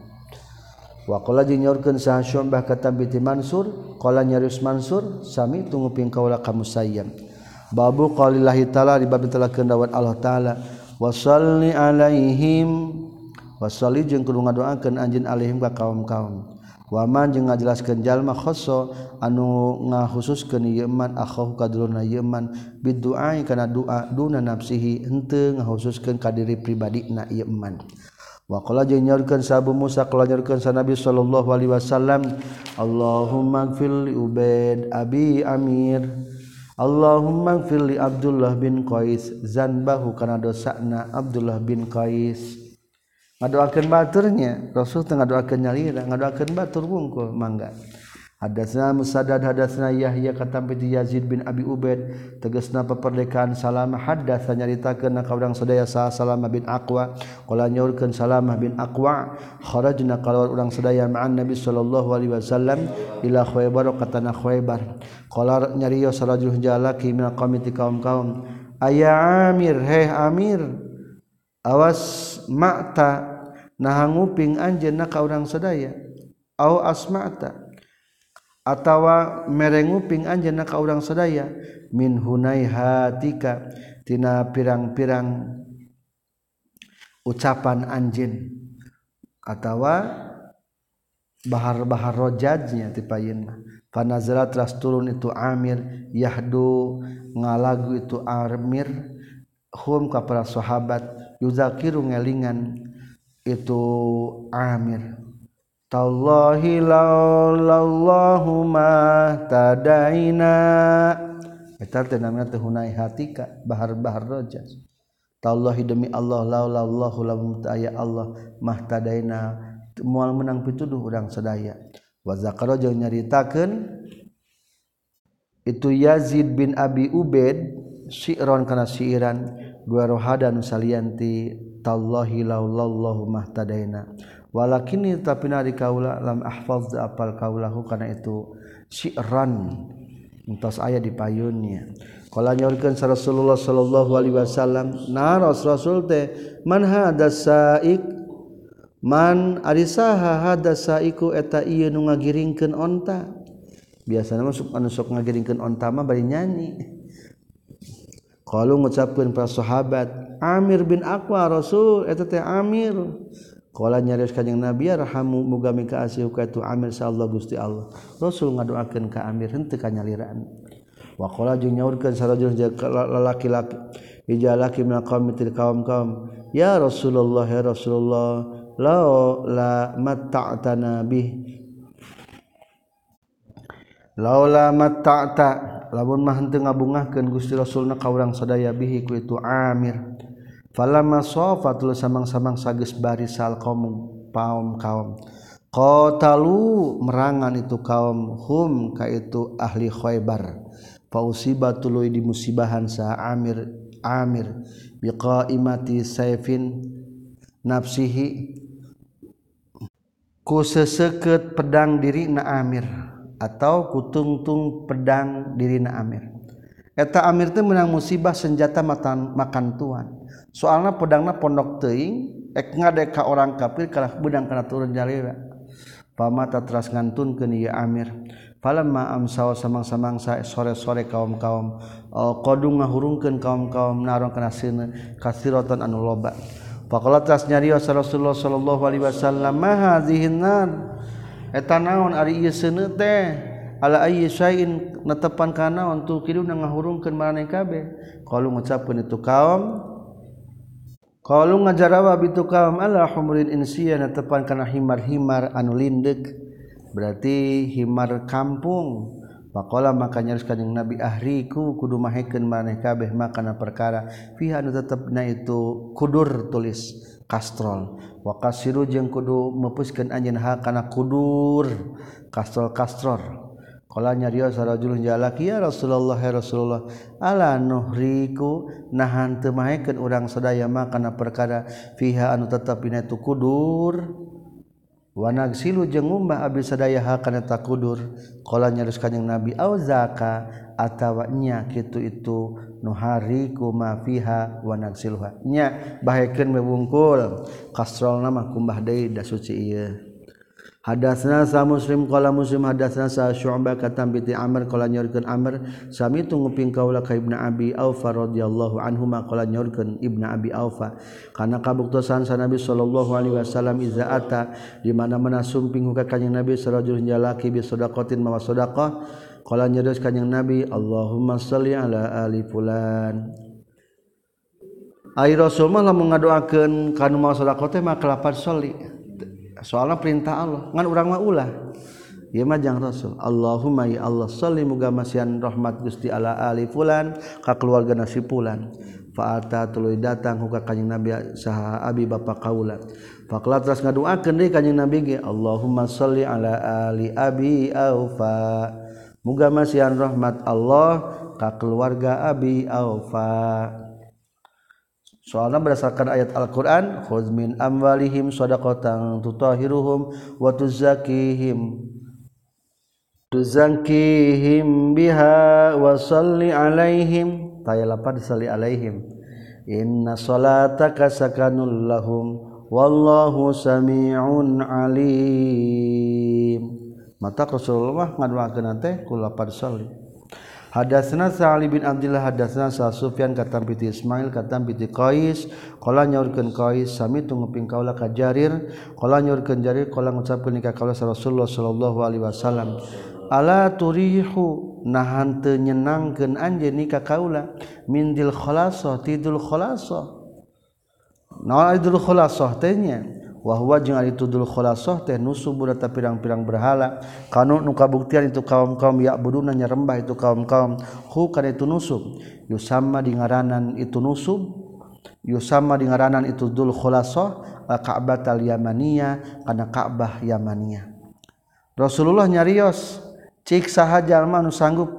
wa qala jeung nyorkeun saha Syu'bah kata binti Mansur qala nyarius Mansur sami tunguping kaula ka Musayyib babu qaulillahi taala di bab telakeun dawuh Allah taala wasalli alaihim wasalli jeung kudu ngadoakeun anjeun alaihim ka kaum-kaum. waman jeung ngajelaskeun jalma khosso anu ngahususkeun yeman akhahu kadulurna yeman bidu'a kana doa duna nafsihi henteu ngahususkeun ka diri pribadina yeman Waqala jeung nyaurkeun sahabu Musa qala nyaurkeun sa Nabi sallallahu alaihi wasallam Allahumma gfir li Ubaid abi Amir. Allahumma gfir li Abdullah bin Qais zanbahu kana dosana Abdullah bin Qais. Ngadoakan baturnya. Rasul Ten doakan nyalira ngadoakan batur wungkul mangga. Hadasna musadad hadasna Yahya kata piti Yazid bin Abi Ubaid. Tegasna peperdekaan Salamah. Hadas nyaritakeun ka urang sadaya sa Salamah bin Aqwa. Qala nyaurkeun Salamah bin Aqwa kharajna kalawar urang sadaya ma'an Nabi sallallahu alaihi wasallam ila Khaybar katana Khaybar. Qala nyarios sarajul jalaki min qamiti kaum-kaum aya Amir heh Amir awas ma'ta nahanguping anjeunna ka urang sedaya au asma'ta. Atawa merenguping anjeunna ka urang sedaya min hunaihatika tina pirang-pirang ucapan anjin atawa bahar-bahar rojajnya tipayin mah. Panazara teras turun itu Amir Yahdu ngalagu itu Amir. Hum kepada sahabat yuzakiru ngelingan itu Amir Tallahi laulallahumma tadaina Eta teh namina teh hunai hatika bahar-bahar rojas. Tallahi demi Allah laulallahu lam ta'ya Allah mahtadaina moal menang pituduh urang sadaya. Wa zakara jeung nyaritakeun itu Yazid bin Abi Ubaid syi'ron kana syi'ran gua rohada nu salianti tallahi laulallahu mahtadaina. Walakini tapi nari kaula lam ahfaz apal kaulahu karena itu syi'ran entos aya di payunnya Kala nyorkeun Rasulullah sallallahu alaihi wasallam naros rasul teh man hadas saik? Man arisaha hadas saiku eta ieu nu ngagiringkeun onta? Biasana masuk anu sok ngagiringkeun onta mah bari nyanyi. kalau ngucapkeun para sahabat Amir bin Aqwa Rasul eta teh Amir Kala nyaris kanjeng Nabi rahamu muga ka asih ka itu Amir sa Allah Gusti Allah. Rasul ngadoakeun ka Amir henteu kanyaliraan. Wa qala jeung nyaurkeun sarajul lalaki-laki ijalaki min qaum til kaum-kaum. Ya Rasulullah ya Rasulullah la la matta'tana bih laula mata'ta lamun mah henteu ngabungahkeun Gusti Rasul na ka urang sadaya bihi ku itu Amir. Falamma safatul samang-samang sageus barisal qaum paum kaum. Qatalu merangan itu kaum hum ka itu ahli Khaybar. Fausibatului di musibahan sa Amir Amir. Biqaimati sayfin nafsihi. Ku seseket pedang diri na Amir. atau kutungtung pedang dirina Amir. Eta Amir itu menang musibah senjata matan makan tuan. Soalnya pedangna pondok teing ek ngadek ka orang kafir kalah bedang kana turun jalira. Pamata teras ngantun ke ieu Amir. Falamma amsaw samang-samang sa sore-sore kaum-kaum qadung ngahurungkeun kaum-kaum narong kana sina kasiratan anu loba. Faqala tas nyarios Rasulullah sallallahu alaihi wasallam ma hadhihi nar? eta naon ari ieu seuneu teh ala ayyi syai'in netepan kana untuk kidu ngahurungkeun maraneh kabeh. Qalu ngucapkeun itu kaum qalu ngajarawa bitu kaum ala humrin insiya netepan kana himar-himar anu lindek. Berarti himar kampung. Pakola maka nyaris kanjeng Nabi ahriku kudu mahekeun maneh kabeh makana perkara. Fiha nu tetepna itu kudur tulis. kastrol. Wakasiru jeung kudu mepuskeun anjeun ha kana kudur. Kastrol kastror qala nyarios sarajulun jalaki ya Rasulullah ya Rasulullah ala nuhriku? Nahan teu mahekeun urang sadaya mah kana perkara fiha anu tetepina itu kudur. Wanag silu jeung ngumbah abdi sadaya ha kana takudur qala rus kanjing Nabi auzaka zaka? Atawanya kitu itu nuhariku ma fiha wa nagsilha nya bahaikeun mewungkul kasrol nama kumbah deui da suci ieu. Hadatsna sa Muslim qala Muslim hadatsna sa Syu'bah katam binti Amr qala nyorkeun Amr sami tunguping kaula ka Ibnu Abi Aufa radhiyallahu anhu ma qala nyorkeun Ibnu Abi Aufa. Kana kabuktosan sa Nabi sallallahu alaihi wasallam iza ata di mana-mana sumping ka kanjing Nabi sarajul jalaki bi sadaqatin mawa sadaqah Kala nyedos kanjing Nabi Allahumma salli ala ali fulan. Ai Rasul mah lamun ngadoakeun kana mau sedekah teh mah kelapan sholli Soalna perintah Allah. Ngan urang mah ulah. Ieu mah jang Rasul. Allahumma ya Allah salli muga masian rahmat Gusti ala ali fulan ka keluarga nasi fulan. Fa'ata tuluy datang huka kanjing Nabi saha abi bapa kaula. Faqala teras ngadoakeun deui kanjing Nabi ge Allahumma salli ala ali abi aufa. Muga masian rahmat Allah ka keluarga abi aufa soalnya berdasarkan ayat Al-Quran khuzmin amwalihim sadaqatan tutahiruhum wa tuzakihim tuzakihim biha wa salli alaihim. Taya lapar disalli alaihim. Inna salataka sakanul lahum wallahu sami'un alim mata Rasulullah ngaduakeun teh ku lapad salih Hadasna Sa'ali bin Abdullah hadasna Sa Sufyan katam piti Ismail katam piti Qais qala nyaurkeun Qais sami tunguping kaula ka Jarir. Qala nyaurkeun Jarir qala ngucapkeun ka kaula Rasulullah sallallahu alaihi wasallam. Ala turihu? Nahan teu nyenangkeun anjeun ka kaula. Mindil khalasah tidul khalasah naon idul khalasah teh nya? Wahwa jeung ari tudul khulasah teh nusub ta pirang-pirang berhala. Kanu nu kabuktian itu kaum-kaum ya buduna nyarembah itu kaum-kaum. Hu kana itu nusub yusamma di ngaranan itu nusub yusamma di ngaranan itu dul khulasah Ka'bah al Yamaniyah kana Ka'bah Yamaniyah. Rasulullah nyarios cik saha jalma nu sanggup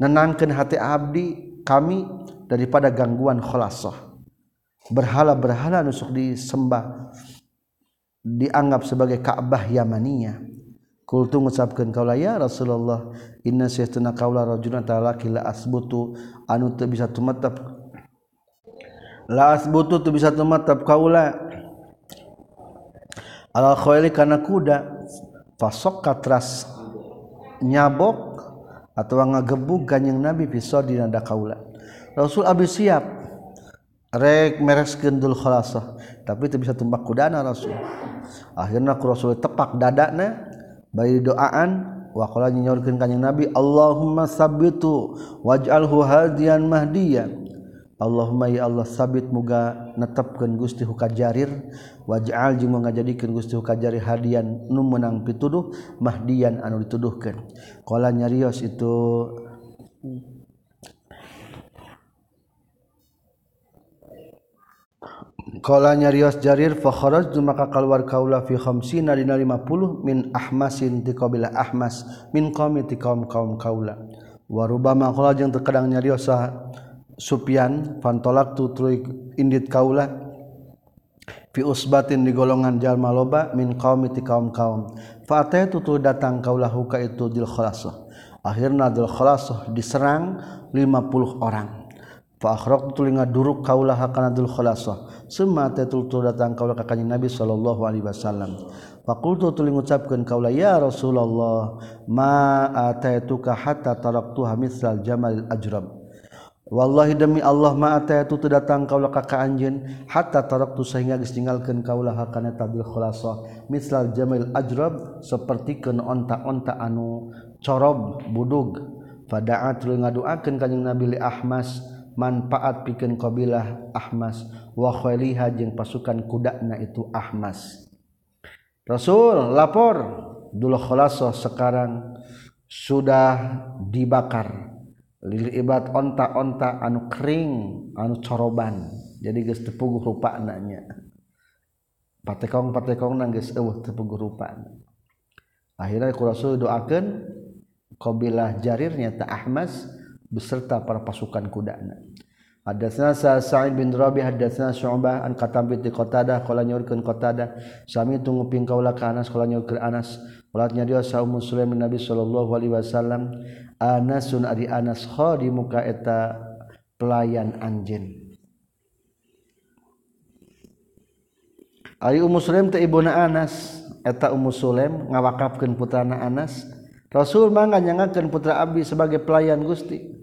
nenangkeun hati abdi kami daripada gangguan khulasah berhala-berhala nusuk disembah dianggap sebagai Ka'bah Yamaniyah kultu ngucapkeun kaula ya Rasulullah inna sayyidina kaula rajulun ta'ala la asbutu anu teu bisa tumetap. la asbutu teu bisa tumetap kaula ala khayli kana kuda fasok katras nyabok atau ngagebug kanjing Nabi pisau di nada kaula Rasul abis siap rek meres gendul kholasah tapi itu bisa tumbak kudana Rasul. Akhirnya ku Rasul tepak dadana bayi doaan wa qala nyaurkeun kanjing Nabi Allahumma sabbitu waj'alhu hadiyan mahdiyan Allahumma ya Allah sabit muga netepkeun Gusti Hukajarir waj'al jeung muga jadikeun Gusti Hukajarir hadian nu meunang pituduh mahdiyan anu dituduhkeun. Qala nyarios itu Qalanya Riyas Jarir fa kharajtu maka keluar kaula fi khamsina dina 50 min ahmasin ti qabila ahmas min qaumi ti kaum kaum kaula. Wa rubama qala jeung terkadang nyarios ah, supian, fantolak tu tuluy indit kaula fi usbatin di golongan jalma loba min qaumi ti kaum kaum. Fa ataitu tu datang kaula huka itu dil khalasah. Akhirna dil khalasah diserang 50 orang. Faakhrok tulinga duruk kaulah hakana dul khulasah. tetul-tul datang kaulah ka Nabi sallallahu alaihi wasallam. Fakultu tuling ucapkeun kaulah ya Rasulullah ma ataituka hatta taraktuha hamisal jamal ajram. Wallahi demi Allah ma ataitu teu datang kaulah ka anjen. hatta taraktu sehingga geus ninggalkeun kaulah hakana tabil khulasah misal jamal ajram sapertikeun onta-onta anu corob budug. Fada'at lu akan kanjing Nabi li Ahmas manfaat pikeun qabilah Ahmas wa khaliha jeung pasukan kudana itu Ahmas. Rasul lapor. Dulu khalasah sekarang sudah dibakar. Lil ibad onta-onta anu kering anu coroban. Jadi geus tepuguh rupana nya. Patekong patekong nang geus eueuh tepuguh rupana. Akhirnya ku rasul doakeun qabilah jarirnya ta Ahmas beserta para pasukan kudana Hadatsna Sa'id bin Rabi hadatsna Syu'bah an katam bi Qatadah qala nyurkeun Qatadah sami tunguping kaula ka Anas qala nyurkeun Anas. Ulat nya dia sa Ummu Sulaim Nabi sallallahu alaihi wasallam Anasun ari Anas khadimu ka eta pelayan anjeun. Ari Ummu Sulaim teh ibuna Anas eta Ummu Sulaim ngawakafkeun putrana Anas. Rasul mangga nyangakeun putra abdi sebagai pelayan Gusti.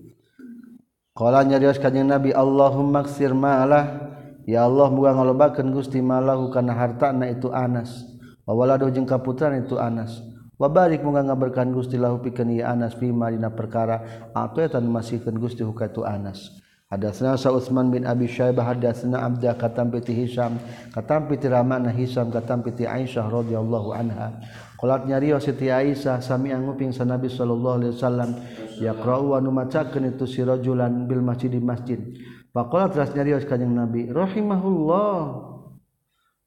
Kala nyarios kanjeng Nabi Allahumma ksir ma'alah Ya Allah muga ngalobakeun Gusti malahu kana hartana itu Anas. Wa waladu jeung kaputran itu Anas. Wa barik muga ngaberkahan Gusti lahu pikeun ieu Anas fi dina perkara. Atuetan masihkeun Gusti hukatu Anas. Hadatsna Sa Utsman bin Abi Syaibah hadatsna Abda katam piti Hisam katam piti Ramana Hisam katam piti Aisyah radhiyallahu anha. Kolat nyariyo Siti Aisyah sami nguping sa Nabi sallallahu alaihi wasallam yaqra'u wa numacakeun itu si rajulan bil masjid di masjid. Faqala teras nyariyo kanjing Nabi rahimahullah.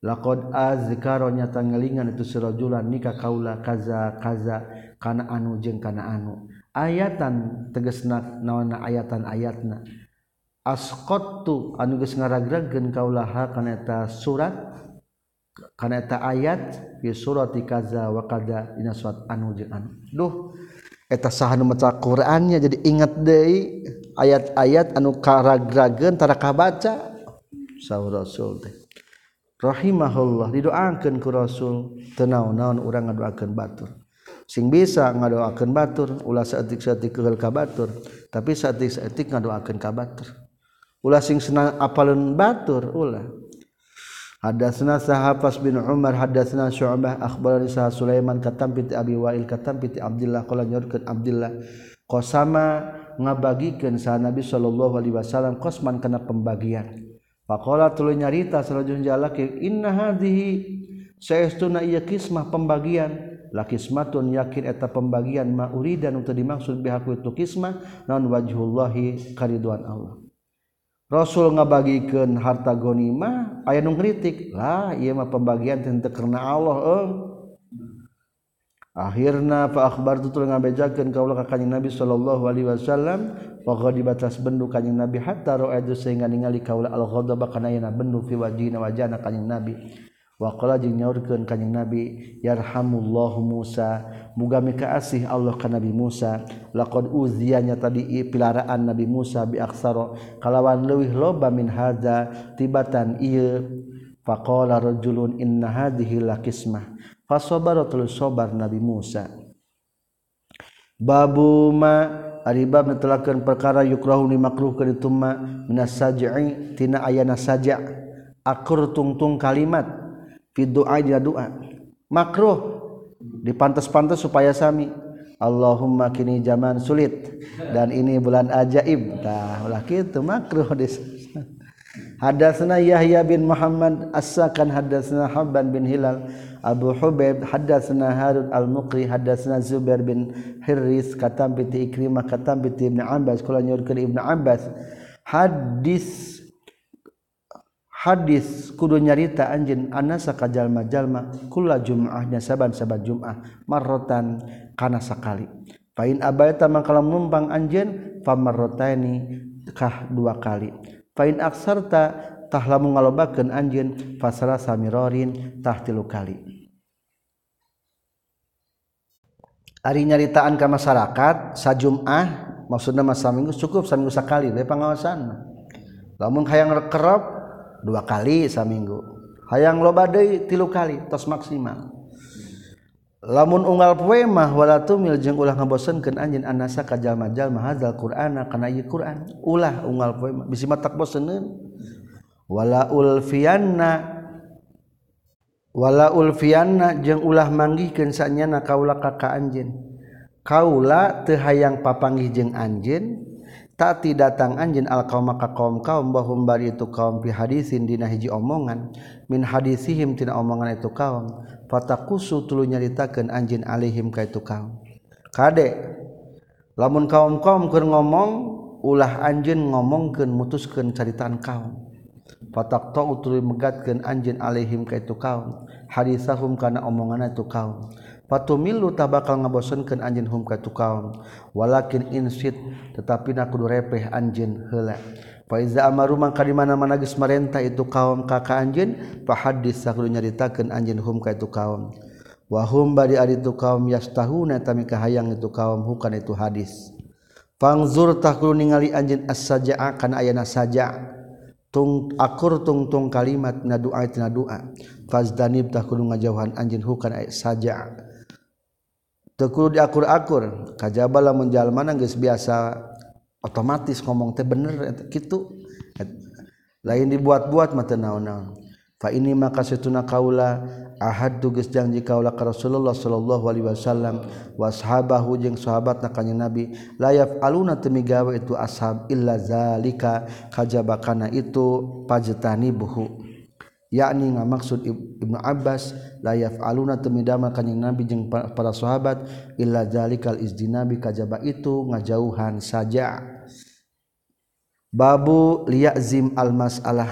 Laqad azkaro nyata ngelingan itu si rajulan nikah kaula kaza kaza kana anu jeung kana anu. Ayatan tegesna naonna ayatan ayatna. Asqattu anu geus ngaragrageun kaula ha kana eta surat eta ayat fi surati kaza wa kaza dina surat anu jeung anu duh eta saha nu maca Qur'annya jadi ingat deui ayat-ayat anu karagrageun tara kabaca. Saur rasul teh. Rahimahullah didoakeun ku rasul teu naon-naon urang ngadoakeun batur. Sing bisa ngadoakeun batur ulah saeutik-saeutik kegel ka batur tapi saeutik-saeutik ngadoakeun ka batur. Ulah sing senang apalun batur ulah. Hadatsna Sahafas bin Umar hadatsna Syu'bah akhbarani Sah Sulaiman katam piti Abi Wa'il katam piti Abdullah qala nyorkeun Abdullah qasama ngabagikeun sa Nabi sallallahu alaihi wasallam qasman kana pembagian. Faqala tuluy nyarita salajun jalaki inna hadhihi saestuna ieu kismah pembagian. La kismatun yakin eta pembagian ma uridan teu dimaksud bihaku itu kismah naon wajhullahi kariduan Allah. Rasul ngabagikan harta gonima aya nu ngritik lah ieu mah pembagian teu karena Allah eh. akhirna fa akhbar tutul ngabejakeun kaula ka kanjing Nabi sallallahu alaihi wasallam wa ghadibatas bendu kanjing Nabi hatta ra'aitu sehingga ningali kaula al ghadaba kana yana bendu fi wajhina wajana kanjing Nabi waqa jing nyaurkeun kanjing Nabi yarhamullahu Musa. Muga mika asih Allah ka Nabi Musa. Laqad uziyanya tadi pilaraan Nabi Musa bi aksara. Kalawan leuwih loba min hadza tibatan ieu. Faqala rajulun inna hadhihi laqismah fasabara tul sabar Nabi Musa. Babu ma Aribab netelakeun perkara yukrahu dimakruh ka ditumma minas saj'i tina ayana saja. Akur tungtung kalimat. Video aja doa makruh. Di pantas-pantas supaya Sami. Allahumma kini zaman sulit. Dan ini bulan ajaib. Dah itu makruh Hadasna Yahya bin Muhammad asakan hadasna Habban bin Hilal Abu Hubaib hadasna Harun al-Muqri hadasna Zubair bin Hirris katam piti Ikrimah katam piti Ibnu Abbas kula nyorkeun Ibnu Abbas. Hadis hadis kudu nyarita anjeun anasa ka jalma-jalma kula jum'ahnya saban-saban Jumat marrotan kana sakali Fain abaita mangkala numpang anjeun famarrotaini kah dua kali Fain aksarta tah lamun ngalobakeun anjeun fasara samirorin tah tilu kali. Ari nyaritaan ka masyarakat sajumah maksudna mas saminggu cukup saminggu sakali we pangawasan. Lamun hayang kerap dua kali saminggu hayang loba deui tilu kali tos maksimal. Lamun unggal poe mah wala tumil jeung ulah ngabosenkeun anjeun anasa ka jalma-jalma hadzal qur'ana kana ieu qur'an. Ulah unggal poe mah bisi matak boseneun wala ulfiyanna wala ulfiyanna jeung ulah manggihkeun sanyana kaula ka ka anjeun. Kaula teu hayang papanggih jeung anjeun tati datang anjin al kaum maka kaum kaum bahum bari itu kaum fi hadisin dina hiji omongan. Min hadisihim tina omongan itu kaum. Fatakusu tulu nyaritakeun anjin alihim ka itu kaum. Kade lamun kaum kaum keur ngomong ulah anjin ngomongkeun mutuskeun caritaan kaum. Fatak tau tulu megatkeun anjin alihim ka itu kaum. Hadisahum kana omongan itu kaum. Patumilu tak bakal ngabosenkeun anjeun hum ka tu kaum. Walakin insit tetapina kudu repeh anjeun heula. Fa iza amaru mangka di mana-mana geus marenta itu kaum kaka anjeun, fa hadis sakudu nyaritakeun anjeun hum ka itu kaum. Wa hum bari ari tu kaum yastahuna tami kahayang itu kaum hukan itu hadis. Fangzur takulu ningali anjeun as-saja'a kana ayana saja' tung akur tung tung kalimat na doa tina doa fazdanib takulu ngajauhan anjeun hukan saja' tekulu diakur-akur. Kajaba menjal mana guys biasa otomatis ngomong teh bener gitu lain dibuat-buat mata naon-naon. Fa ini maka setuna kaula ahad tugas janji kaula ka Rasulullah sallallahu alaihi wasallam washabahu jeung sahabat kanjeng nabi layaf aluna temigawe itu ashab illa zalika. Kajabakana itu pajetani buhu. Yakni ngamaksud Ibnu Abbas la yaf'aluna temidama kanjing Nabi jeung para sahabat illa zalikal izdinabi kajaba itu ngajauhan saja. Babu liyazim al mas'alah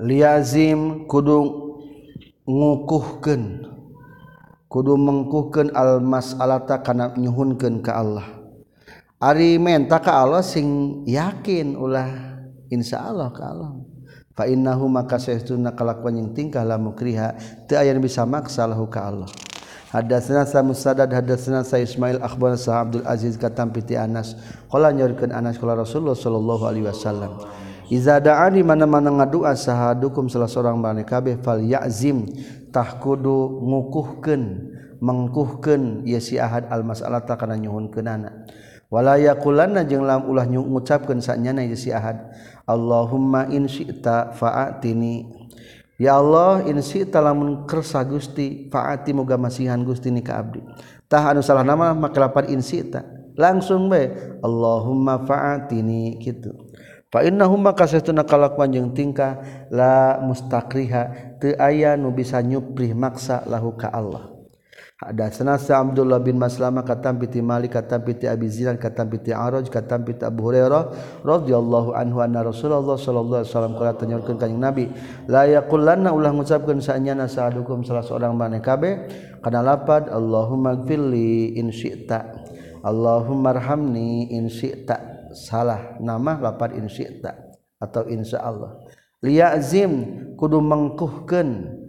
liyazim kudu ngukuhkeun kudu mengkuhkeun al mas'alata kana nyuhunkeun ka Allah. Ari menta ka Allah sing yakin ulah insyaallah ka Allah innahu maka saestuna kalakuan yang tingkah la mukriha teu aya bisa maksa lahu ka Allah. Hadatsana sa Musaddad hadatsana sa Ismail akhbarana sa Abdul Aziz katam piti Anas. Qala nyorkeun Anas qala Rasulullah sallallahu alaihi wasallam Iza da'ani mana-mana ngadua sahadukum salah seorang bani kabeh fal ya'zim tah kudu ngukuhkeun mengkuhkeun ieu si Ahad al mas'alata kana nyuhunkeunana. walayakulanna jeung lam ulah ngucapkeun sanyana si ahad. Allahumma in syi'ta fa'atini. Ya Allah insita lamun kersa Gusti faati moga masihan Gusti ni ka abdi. Tah anu salah nama maka lapan insita langsung bae Allahumma faatini kitu. Fa innahum maka satuna kalakuan jeung tingkah la mustakriha teu aya nu bisa nyuprih maksa lahu ka Allah. ada senasa Abdullah bin Maslama katam piti Malik katam piti Abi Zinan katam piti Araj katam piti Abu Hurairah radhiyallahu anhu anna Rasulullah sallallahu alaihi wasallam kala tanyakeun ka Nabi la yaqullanna ulah ngucapkeun saenyana sahadukum salah seorang maneh kabeh kana lapad Allahumma gfirli in syi'ta Allahumma arhamni in syi'ta salah nama lapad in syi'ta atau insyaallah liyazim kudu mengkuhkeun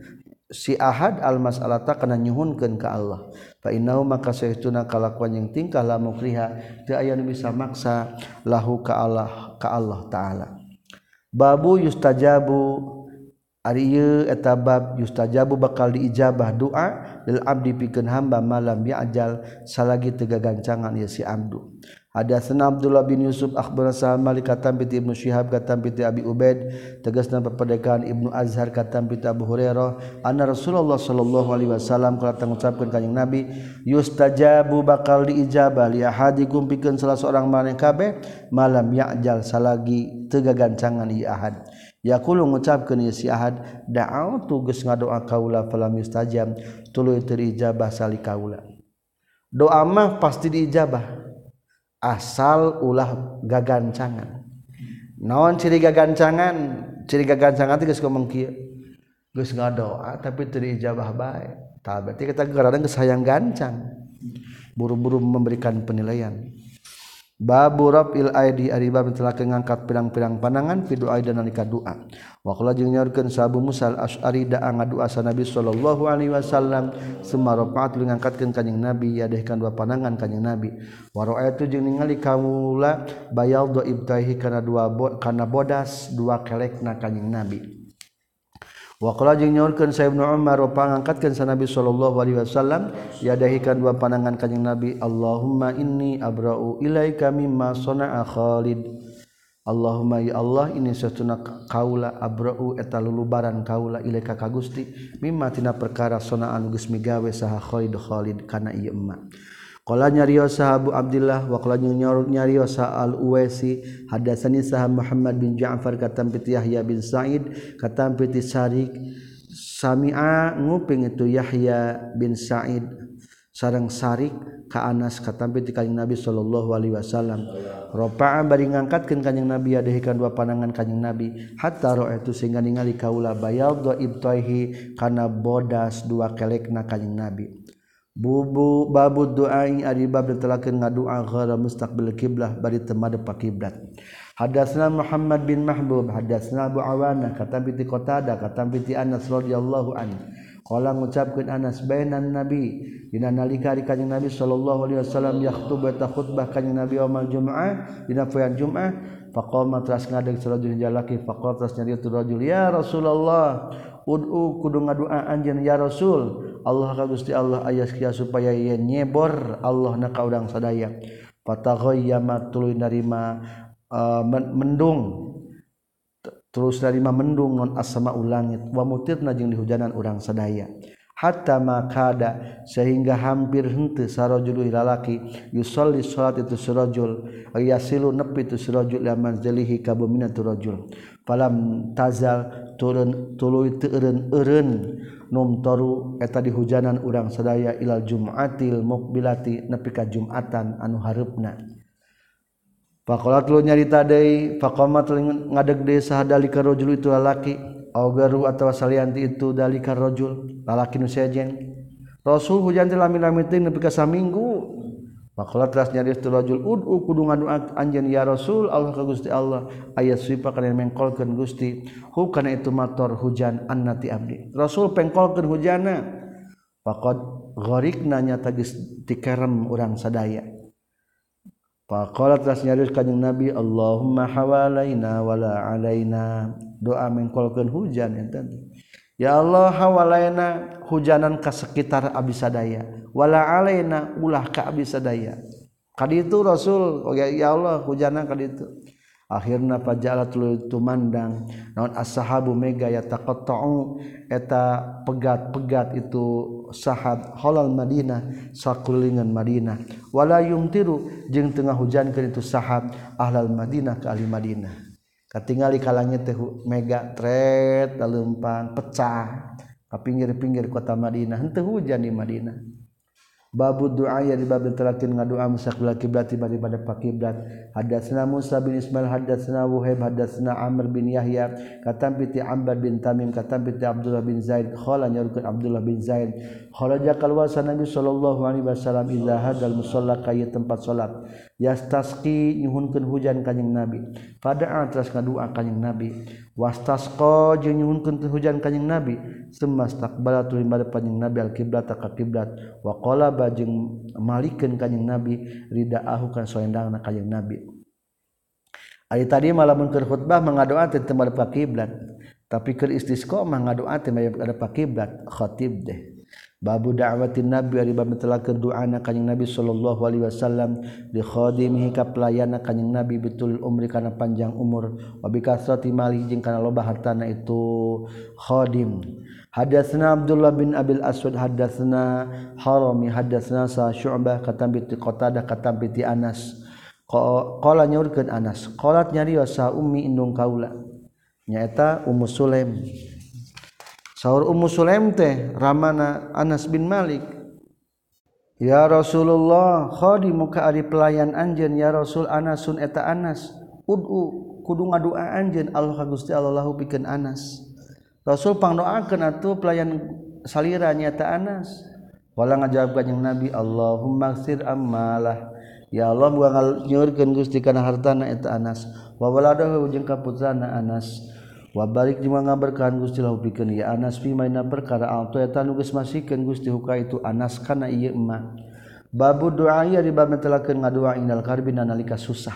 si ahad almasalata kana nyuhunkeun ka Allah. Fa innahu maka saytuna kalakuan yang tingkah la mukriha teu aya nu bisa maksa lahu ka Allah ka Allah taala. Babu yustajabu ari ieu eta bab yustajabu bakal diijabah doa lil abdi pikeun hamba malam ya ajal salagi teu gagancangan ieu si abdu. Hadatsana Abdullah bin Yusuf akhbarana Sa'ad Malik katam bi Ibnu Syihab katam bi Abi Ubaid tegasna perpedekaan Ibnu Azhar katam bi Abu Hurairah anna Rasulullah sallallahu alaihi wasallam kala ngucapkeun kanjing Nabi yustajabu bakal diijabah li ahadikum pikeun salah seorang maneh kabeh malam ya'jal salagi teu gagancangan ieu ahad. Yakulu ngucapkeun ieu si ahad da'autu geus ngadoa kaula falam yustajam tuluy teu ijabah sali kaula. Doa mah pasti diijabah. asal ulah gagancangan. Naon ciri gagancangan? Ciri gagancangan itu geus ngomong kieu geus ngadoa tapi teu diijabah bae. Tah berarti kita kadang kesayang gancang. Buru-buru memberikan penilaian. Babu rafil aidi ari bab telah ngangkat pirang-pirang panangan fi doa dan nalika doa. Wa qala jeung nyaurkeun Sabu Musa Al-Asy'ari da ngadua sa Nabi sallallahu alaihi wasallam summa rafa'at lu ngangkatkeun kanjing Nabi yadehkan dua panangan kanjing Nabi. Wa ra'aitu jeung ningali kamula bayal do ibtahi kana dua bo, kana bodas dua kelekna kanjing Nabi. Waqala jeung nyaurkeun Sa Ibnu Umar pangangkatkeun sa Nabi sallallahu alaihi wasallam yadahikan dua panangan kanjing Nabi Allahumma inni abra'u ilaika mimma sana'a Khalid Allahumma ya Allah ini satuna kaula abra'u eta lulubaran kaula ilaika ka Gusti mimma tina perkara sona'an geus migawe saha Khalid Khalid kana ieu emak Qala nyarios sahabu Abdullah wa qala nyarios al Uwaisi hadatsani sahab Muhammad bin Ja'far katam piti Yahya bin Sa'id katam piti Sarik sami'a nguping itu Yahya bin Sa'id sareng Sarik ka Anas katam piti kanjing Nabi sallallahu alaihi wasallam. Rafa'a bari ngangkatkeun kanjing Nabi adehi kan dua pandangan kanjing Nabi hatta ra'aitu sehingga ningali kaula bayadha ibtaihi kana bodas dua kelekna kanjing Nabi. bubu babu duai ari bab ditelakeun ngadua ghara mustaqbil kiblah bari temade pa kiblat hadatsna Muhammad bin Mahbub hadatsna Abu Awana kata bi Qatada kata bi Anas radhiyallahu anhu. Qala ngucapkeun Anas bainan nabi. Dina nalika ari kanjing nabi sallallahu alaihi wasallam yakhutub ta khutbah kanjing nabi yaumul Jum'ah dina poean Jum'ah faqama tras ngadeg sarajul jalaki faqala tras nyari tu rajul ya Rasulullah ud'u kudu ngadua anjeun ya Rasul. Allah ka Gusti Allah ayas kia supaya ia nyebor Allah na ka udang sadaya. Pataghayyama tuluy narima uh, mendung. Terus narima mendung non asama ulangit wa mutirna jeung dihujanan urang sadaya. Hatta makada sehingga hampir henteu sarajul lalaki. Yusolli salat itu sirajul yasilu nepi itu sirajul laman zalihi kabumina tu rajul. Falam tazal turun teureun eureun numtoru eta di hujanan urang sadaya ilal Jumatil mukbilati nepika Jumatan anu hareupna Pakolat lu nyarita deui faqamat ngadeg deui sahadalika rajul itu lalaki au garu atawa salianti itu dalika rajul lalaki nu sejen. Rasul hujan teh lamin-lamin teh nepi ka saminggu Makalah teras nyaris tu rajul ud'u kudu ngaduat anjeun ya Rasul Allah ka Gusti Allah. Ayat sipa kana mengkolkeun Gusti hu kana itu mator hujan annati abdi. Rasul pengkolkeun hujana faqad gharikna nyata geus tikarem urang sadaya. Faqala teras kanjing Nabi Allahumma hawalaina wala alaina. Doa mengkolkeun hujan enten. ya, ya Allah hawalaina hujanan ka sekitar abisadaya. Wala alaina ulah ka abisadaya. Kadi itu Rasul. Oh, ya, ya Allah hujanan kadi itu. Akhirna fajalat tumandang. Naon ashabu mega yataqatta'u. Eta pegat-pegat itu sahab halal Madinah sakulingan Madinah. Wala yumtiru jeung tengah hujan itu sahab ahlal Madinah ke ahli Madinah. katingali kalangnya teh mega tret lempang pecah. Ke pinggir-pinggir kota Madinah. Henteu hujan di Madinah. Babu doa ya di bab terakhir ngadoa musaqbil kiblat tiba pada pak kiblat. Hadatsna Musa bin Ismail hadatsna Wuhaib hadatsna Amr bin Yahya. Katam piti Ambar bin Tamim katam piti Abdullah bin Zaid. Khala nyarukeun Abdullah bin Zaid. Kharaja kalwasa Nabi sallallahu alaihi wasallam ila hadal musalla ka tempat salat. Yastasqi nyuhunkeun hujan kanjing Nabi. Pada atas ngadua kanjing Nabi. Wastasqa jeung nyuhunkeun hujan kanjing Nabi. Semastaqbala tuluy panjang Nabi al kiblat ka kiblat wa qala bajeng malikeun kanjing Nabi ridaahu kan soendangna kanjing Nabi. Ari tadi malam keur khutbah mengadoa teh teu kiblat tapi keur istisqa mengadoa teh ada kiblat deh Babu da'watin Nabi ari bab metelakeun doana kanjing Nabi sallallahu alaihi wasallam li khadimihi ka pelayana kanjing Nabi betul umri kana panjang umur wa bi kasrati mali jeung kana loba hartana itu khadim. Hadatsna Abdullah bin Abil Aswad hadatsna Harami hadatsna sa Syu'bah katam bi Qatadah katam bi Anas. Qala nyaurkeun Anas, qalat nyarios sa ummi indung kaula. Nyaeta Ummu Sulaim. sahur Ummu Sulaim teh Ramana Anas bin Malik. Ya Rasulullah khadimu ka ari pelayan anjeun ya Rasul Anasun eta Anas. Ud'u kudu ngadua anjeun Allah Gusti Allah pikeun Anas. Rasul pangdoakeun atuh pelayan salira nyata Anas. Wala ngajawab kanjing Nabi Allahumma ghfir amalah ya Allah buang nyeurkeun Gusti kana hartana eta Anas. Wa waladahu jeung kaputrana Anas. wabalik juga ngaberkahan Gustilah bikin ya Anas main perkara altoetan nuges masihkan Gusti huka itu Anas kana iya emah babu doa ya ribamelakan ngadua inal karbin nalika susah.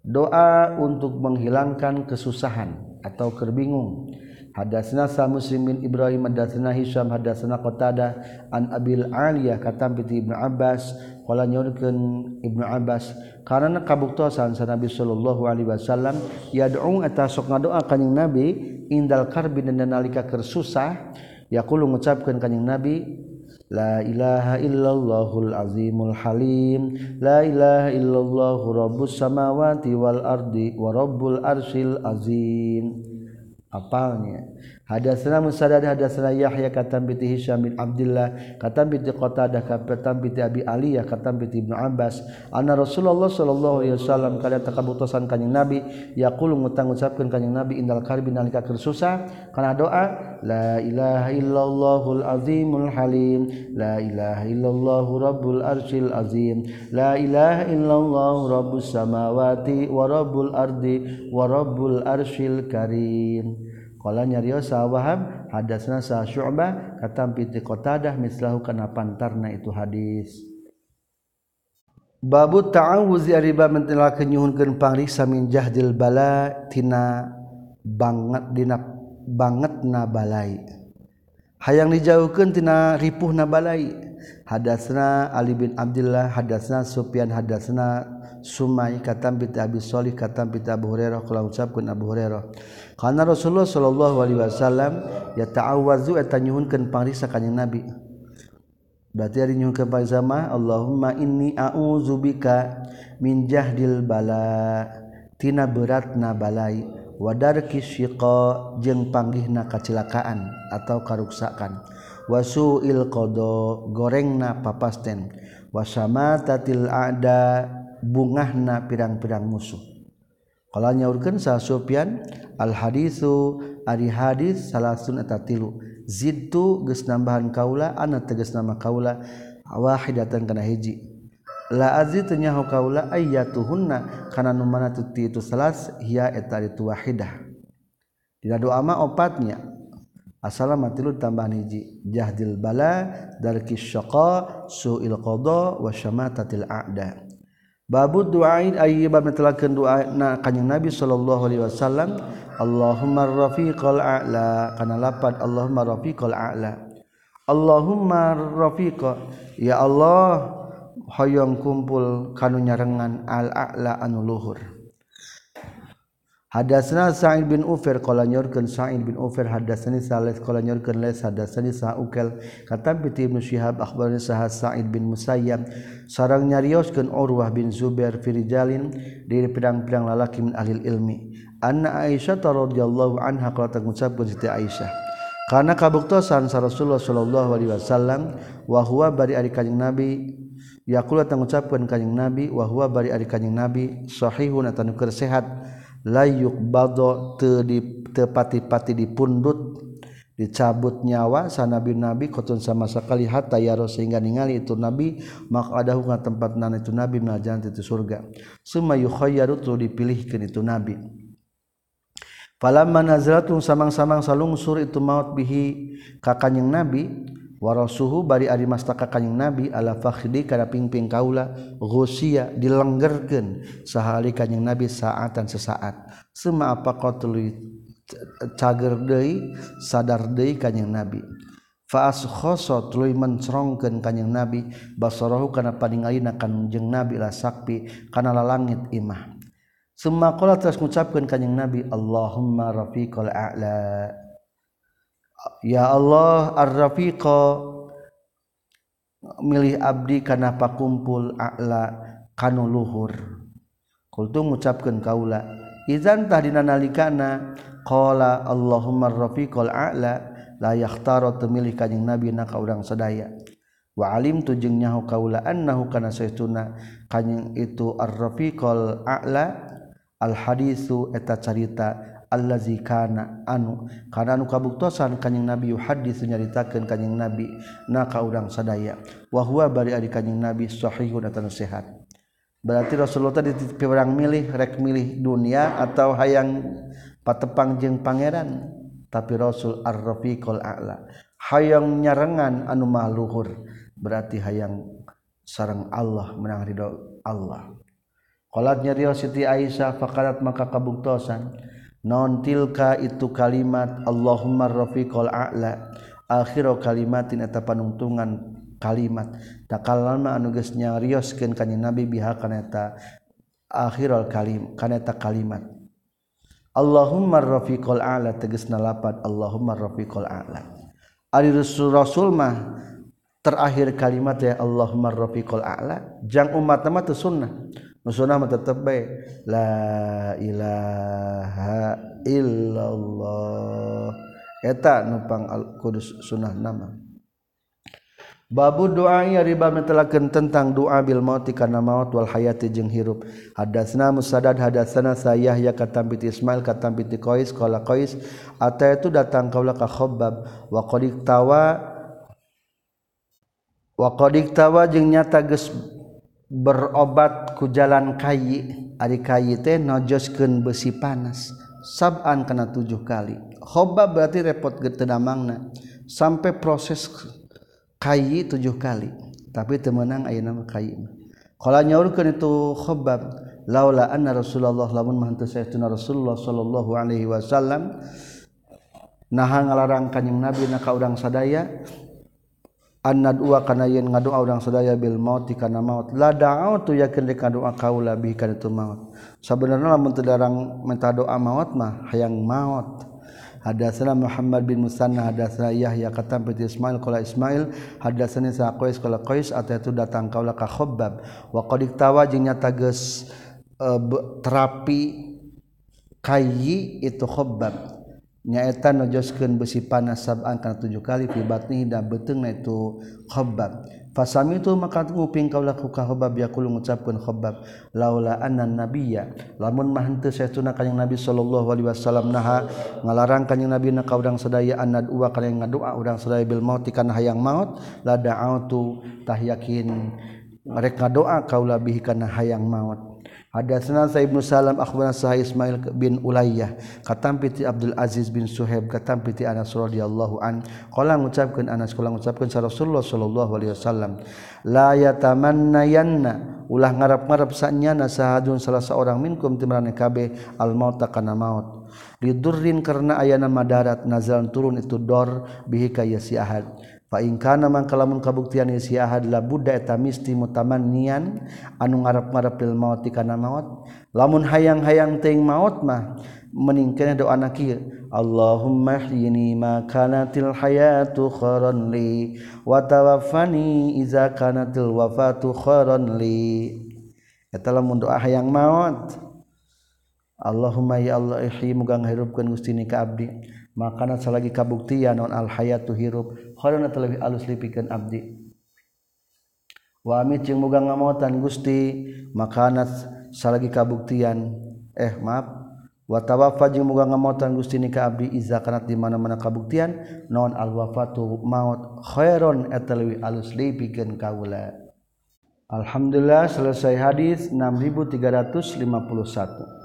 Doa untuk menghilangkan kesusahan atau kerbingung. Hadatsna sa Muslim bin Ibrahim hadatsna Hisham hadatsna Qatadah an Abil Aliyah katam bi Ibnu Abbas wala nyorkeun Ibnu Abbas karena kabuktosan sa Nabi sallallahu alaihi wasallam yad'u eta sok ngadoa kanjing Nabi indal karbi dan nalika keur susah yaqulu ngucapkeun kanjing Nabi La ilaha illallahul azimul halim La ilaha illallahu rabbus samawati wal ardi wa rabbul arsil azim Apalnya? Hadasna Musaddad hadasna Yahya katam binti Hisyam bin Abdullah katam binti Qatadah katam binti Abi Aliyah katam binti Ibnu Abbas. Anna Rasulullah sallallahu alaihi wasallam kada takabutosan kanjing Nabi yaqulu ngutang ngucapkeun kanjing Nabi indal karbi nalika keur susah. Kana doa la ilaha illallahul azimul halim la ilaha illallah rabbul arsyil azim la ilaha illallah rabbus samawati wa rabbul ardi wa rabbul arsyil karim Kala nyariosa waham hadasna sa Syu'bah katam ti Qatadah mislahu kana pantarna itu hadis. Babu ta'awuzi ariba mentila nyuhunkeun pangriksa min jahdil bala tina banget dina banget na balai. Hayang dijauhkeun tina ripuh na balai. Hadasna Ali bin Abdullah hadasna Sufyan hadasna Sumai katam ti Abi Shalih katam ti Abu Hurairah kala ucapkeun Abu Hurairah. karena Rasulullah Shallallahu Alaihi Wasallam ya ta'awwazu eta nyuhunkeun pangriksa ka Nabi. Berarti ari nyuhunkeun pangriksa mah Allahumma inni a'udzubika min jahdil bala. Tina beratna balai wadarki syiqa jeung panggihna kacilakaan atau karuksakan. Wasuil qada gorengna papasten. Wasamatatil ada bungahna pirang-pirang musuh. kalau nyaurkeun sa Sufyan al haditsu ari hadis salasun eta tilu zidtu geus nambahan kaula ana tegas nama kaula wahidatan kana hiji. La azi tenyahu kaula ayyatuhunna kana nu mana tuti itu salas hiya eta itu wahidah. Dina doa mah opatnya. Assalamualaikum tilu tambahan hiji. Jahdil bala darkis syaqa suil qada wa syamatatil a'da. babu duain ayi bab doa na kanjing Nabi sallallahu alaihi wasallam Allahumma rafiqal a'la kana lapat Allahumma rafiqal a'la Allahumma rafiqa ya Allah hoyong kumpul kanu nyarengan al a'la anu luhur Hadasna Sa'id bin Ufir qala nyorkeun Sa'id bin Ufir hadasani Salih qala nyorkeun Les hadasani Sa'ukel. Kata bi Ibnu Syihab akhbarani Sa'ad Sa'id bin Musayyab. Sareng nyarioskeun Urwah bin Zubair fi rijalin di pedang-pedang lalaki min ahli ilmi. Anna Aisyah radhiyallahu anha qala ngucapkeun Siti Aisyah karena kabuktosan sa Rasulullah sallallahu alaihi wasallam wa huwa bari ari kanjing Nabi. Yaqulu tangucapkeun kanjing Nabi wa huwa bari ari kanjing Nabi sahihun atau sehat layuk bado tepati-pati dipundut dicabut nyawa sanabi nabi koton sama sekali hatta yaro sehingga ningali itu nabi maka ada hukum tempat nana itu nabi menajan itu surga. Summa yukhayyaru tu dipilihkan itu nabi. Falamma nazratum samang-samang salungsur itu maut bihi kakanyang nabi waro suhu bari ari mastaka kanjing nabi ala fakhdi kana pingping kaula ghusia dilenggerkeun sahali kanjing nabi saatan sesaat. Sema apa qatul cager deui sadar deui kanjing nabi? Fa askhasa tuluy mencrongkeun kanjing nabi basarahu kana paningalina kanjing nabi la sakpi kana lalangit imah. Sema qala terus ngucapkeun kanjing nabi Allahumma rafiqal a'la. ya Allah ar-rafiqa milih abdi kana pakumpul a'la kanu luhur. Kultu ngucapkeun kaula izan tahdina nalikana? Qala Allahumma ar-rafiqal a'la la yakhtaro temilih kanjing nabi na ka urang sadaya. Wa alim tu jeung nyaho kaula annahu kana saytuna kanjing itu ar-rafiqal a'la al hadisu eta carita allazi kana anu kana anu kabuktosan kanjing nabi hadits nyaritakeun kanjing nabi na ka urang sadaya. Wa huwa bari ari kanjing nabi sahihun atawa sehat berarti Rasulullah tadi pirang milih rek milih dunia atau hayang patepang jeung pangeran? Tapi Rasul ar-rafiqul a'la hayang nyarengan anu mahluhur berarti hayang sareng Allah menang ridho Allah. Qalatnya Rio Siti Aisyah fakarat maka kabuktosan non tilka itu kalimat Allahumma Allahummarrafiqol a'la. Akhiru kalimatin eta panungtungan kalimat. Takallama anu geus nyarioskeun ka nabi biha kana eta akhirul kalim kana eta kalimat. Allahumma rafiqol a'la tegasna lapat Allahumma rafiqol a'la. Ari rasul rasul mah terakhir kalimat ya Allahumma rafiqol a'la. Jang umat mah teu sunnah. Nusuna tetap baik. La ilaha illallah. Eta nupang al kudus sunnah nama. Babu doa ya riba metelakeun tentang doa bil maut kana maut wal hayati jeung hirup. Hadatsna Musaddad hadatsana Sayyah ya katam bi Ismail katam bi Qais qala Qais ata itu datang kaula ka Khabbab wa qad tawa wa qad tawa jeung nyata geus berobat ku jalan kayi. Ari kayi teh nojoskeun besi panas. Sab'an kana tujuh kali. Khabbab berarti repot getenamangna sampai proses kayi tujuh kali. Tapi temenang ayeuna nama kayi kalau nyaurkeun itu khobab laula anna rasulullah lamun mah sayyidina rasulullah sallallahu alaihi wasallam naha ngalarang kanjing nabi na ka urang sadaya Anad dua kana yen ngadoa urang sadaya bil maut kana maut. La da'au tu yakin rek doa kaula bi kana tu maut. Sabenerna lamun teu darang minta doa maut mah hayang maut. Hadatsana Muhammad bin Musanna hadatsana Yahya katam bi Ismail qala Ismail hadatsani sa Qais qala Qais atatu datang kaula ka Khabbab wa qad iktawa jeung nyata geus eh, terapi kayi itu Khabbab nyaeta nojoskeun besi panas sab'an kana tujuh kali fi batnihi da beuteungna itu khabbab fasami itu maka nguping kaula ku khabbab yaqulu ngucapkeun khabbab laula anna nabiyya. Lamun mah henteu saestuna kanjing nabi sallallahu alaihi wasallam naha ngalarang kanjing nabi na ka urang sadaya anad uwa kana ngadoa urang sadaya bil maut kana hayang maut la da'autu tah yakin rek ngadoa kaula bihi kana hayang maut. Hadatsana Sa'ib bin Salam akhbarana Sahih Ismail bin Ulayyah katampi ti Abdul Aziz bin Suhaib katampi ti Anas radhiyallahu an. Qala ngucapkeun Anas qala ngucapkeun sa Rasulullah sallallahu alaihi wasallam la yatamannayanna ulah ngarap-ngarap sanyana sahadun salah seorang minkum timrane kabeh al mauta kana maut. Lidurrin karena ayana madarat nazal turun itu dor bihi ka yasi ahad. ingkana man kalamun kabuktian si ahad la buddha eta misti mutamannian anu ngarep-ngarep lil maut kana maut. Lamun hayang-hayang teing maut mah meningkana doa na kieu Allahumma hyini ma kanatil hayatu khairan li wa tawaffani iza kanatil wafatu khairan li. Eta lamun doa hayang maut Allahumma ya Allah mugang hirupkeun Gusti ni ka abdi. makanan selagi kabuktian non al-hayatu hirup. Horona terlebih alus lipikeun abdi. Wa amit jeung muga ngamotan Gusti makanan selagi kabuktian. Eh maaf. Wa tawaffa jeung muga ngamotan Gusti ni ka abdi iza kanat di mana-mana kabuktian non al-wafatu maut. Khairon eta leuwih alus lipikeun kaula. Alhamdulillah selesai hadis 6351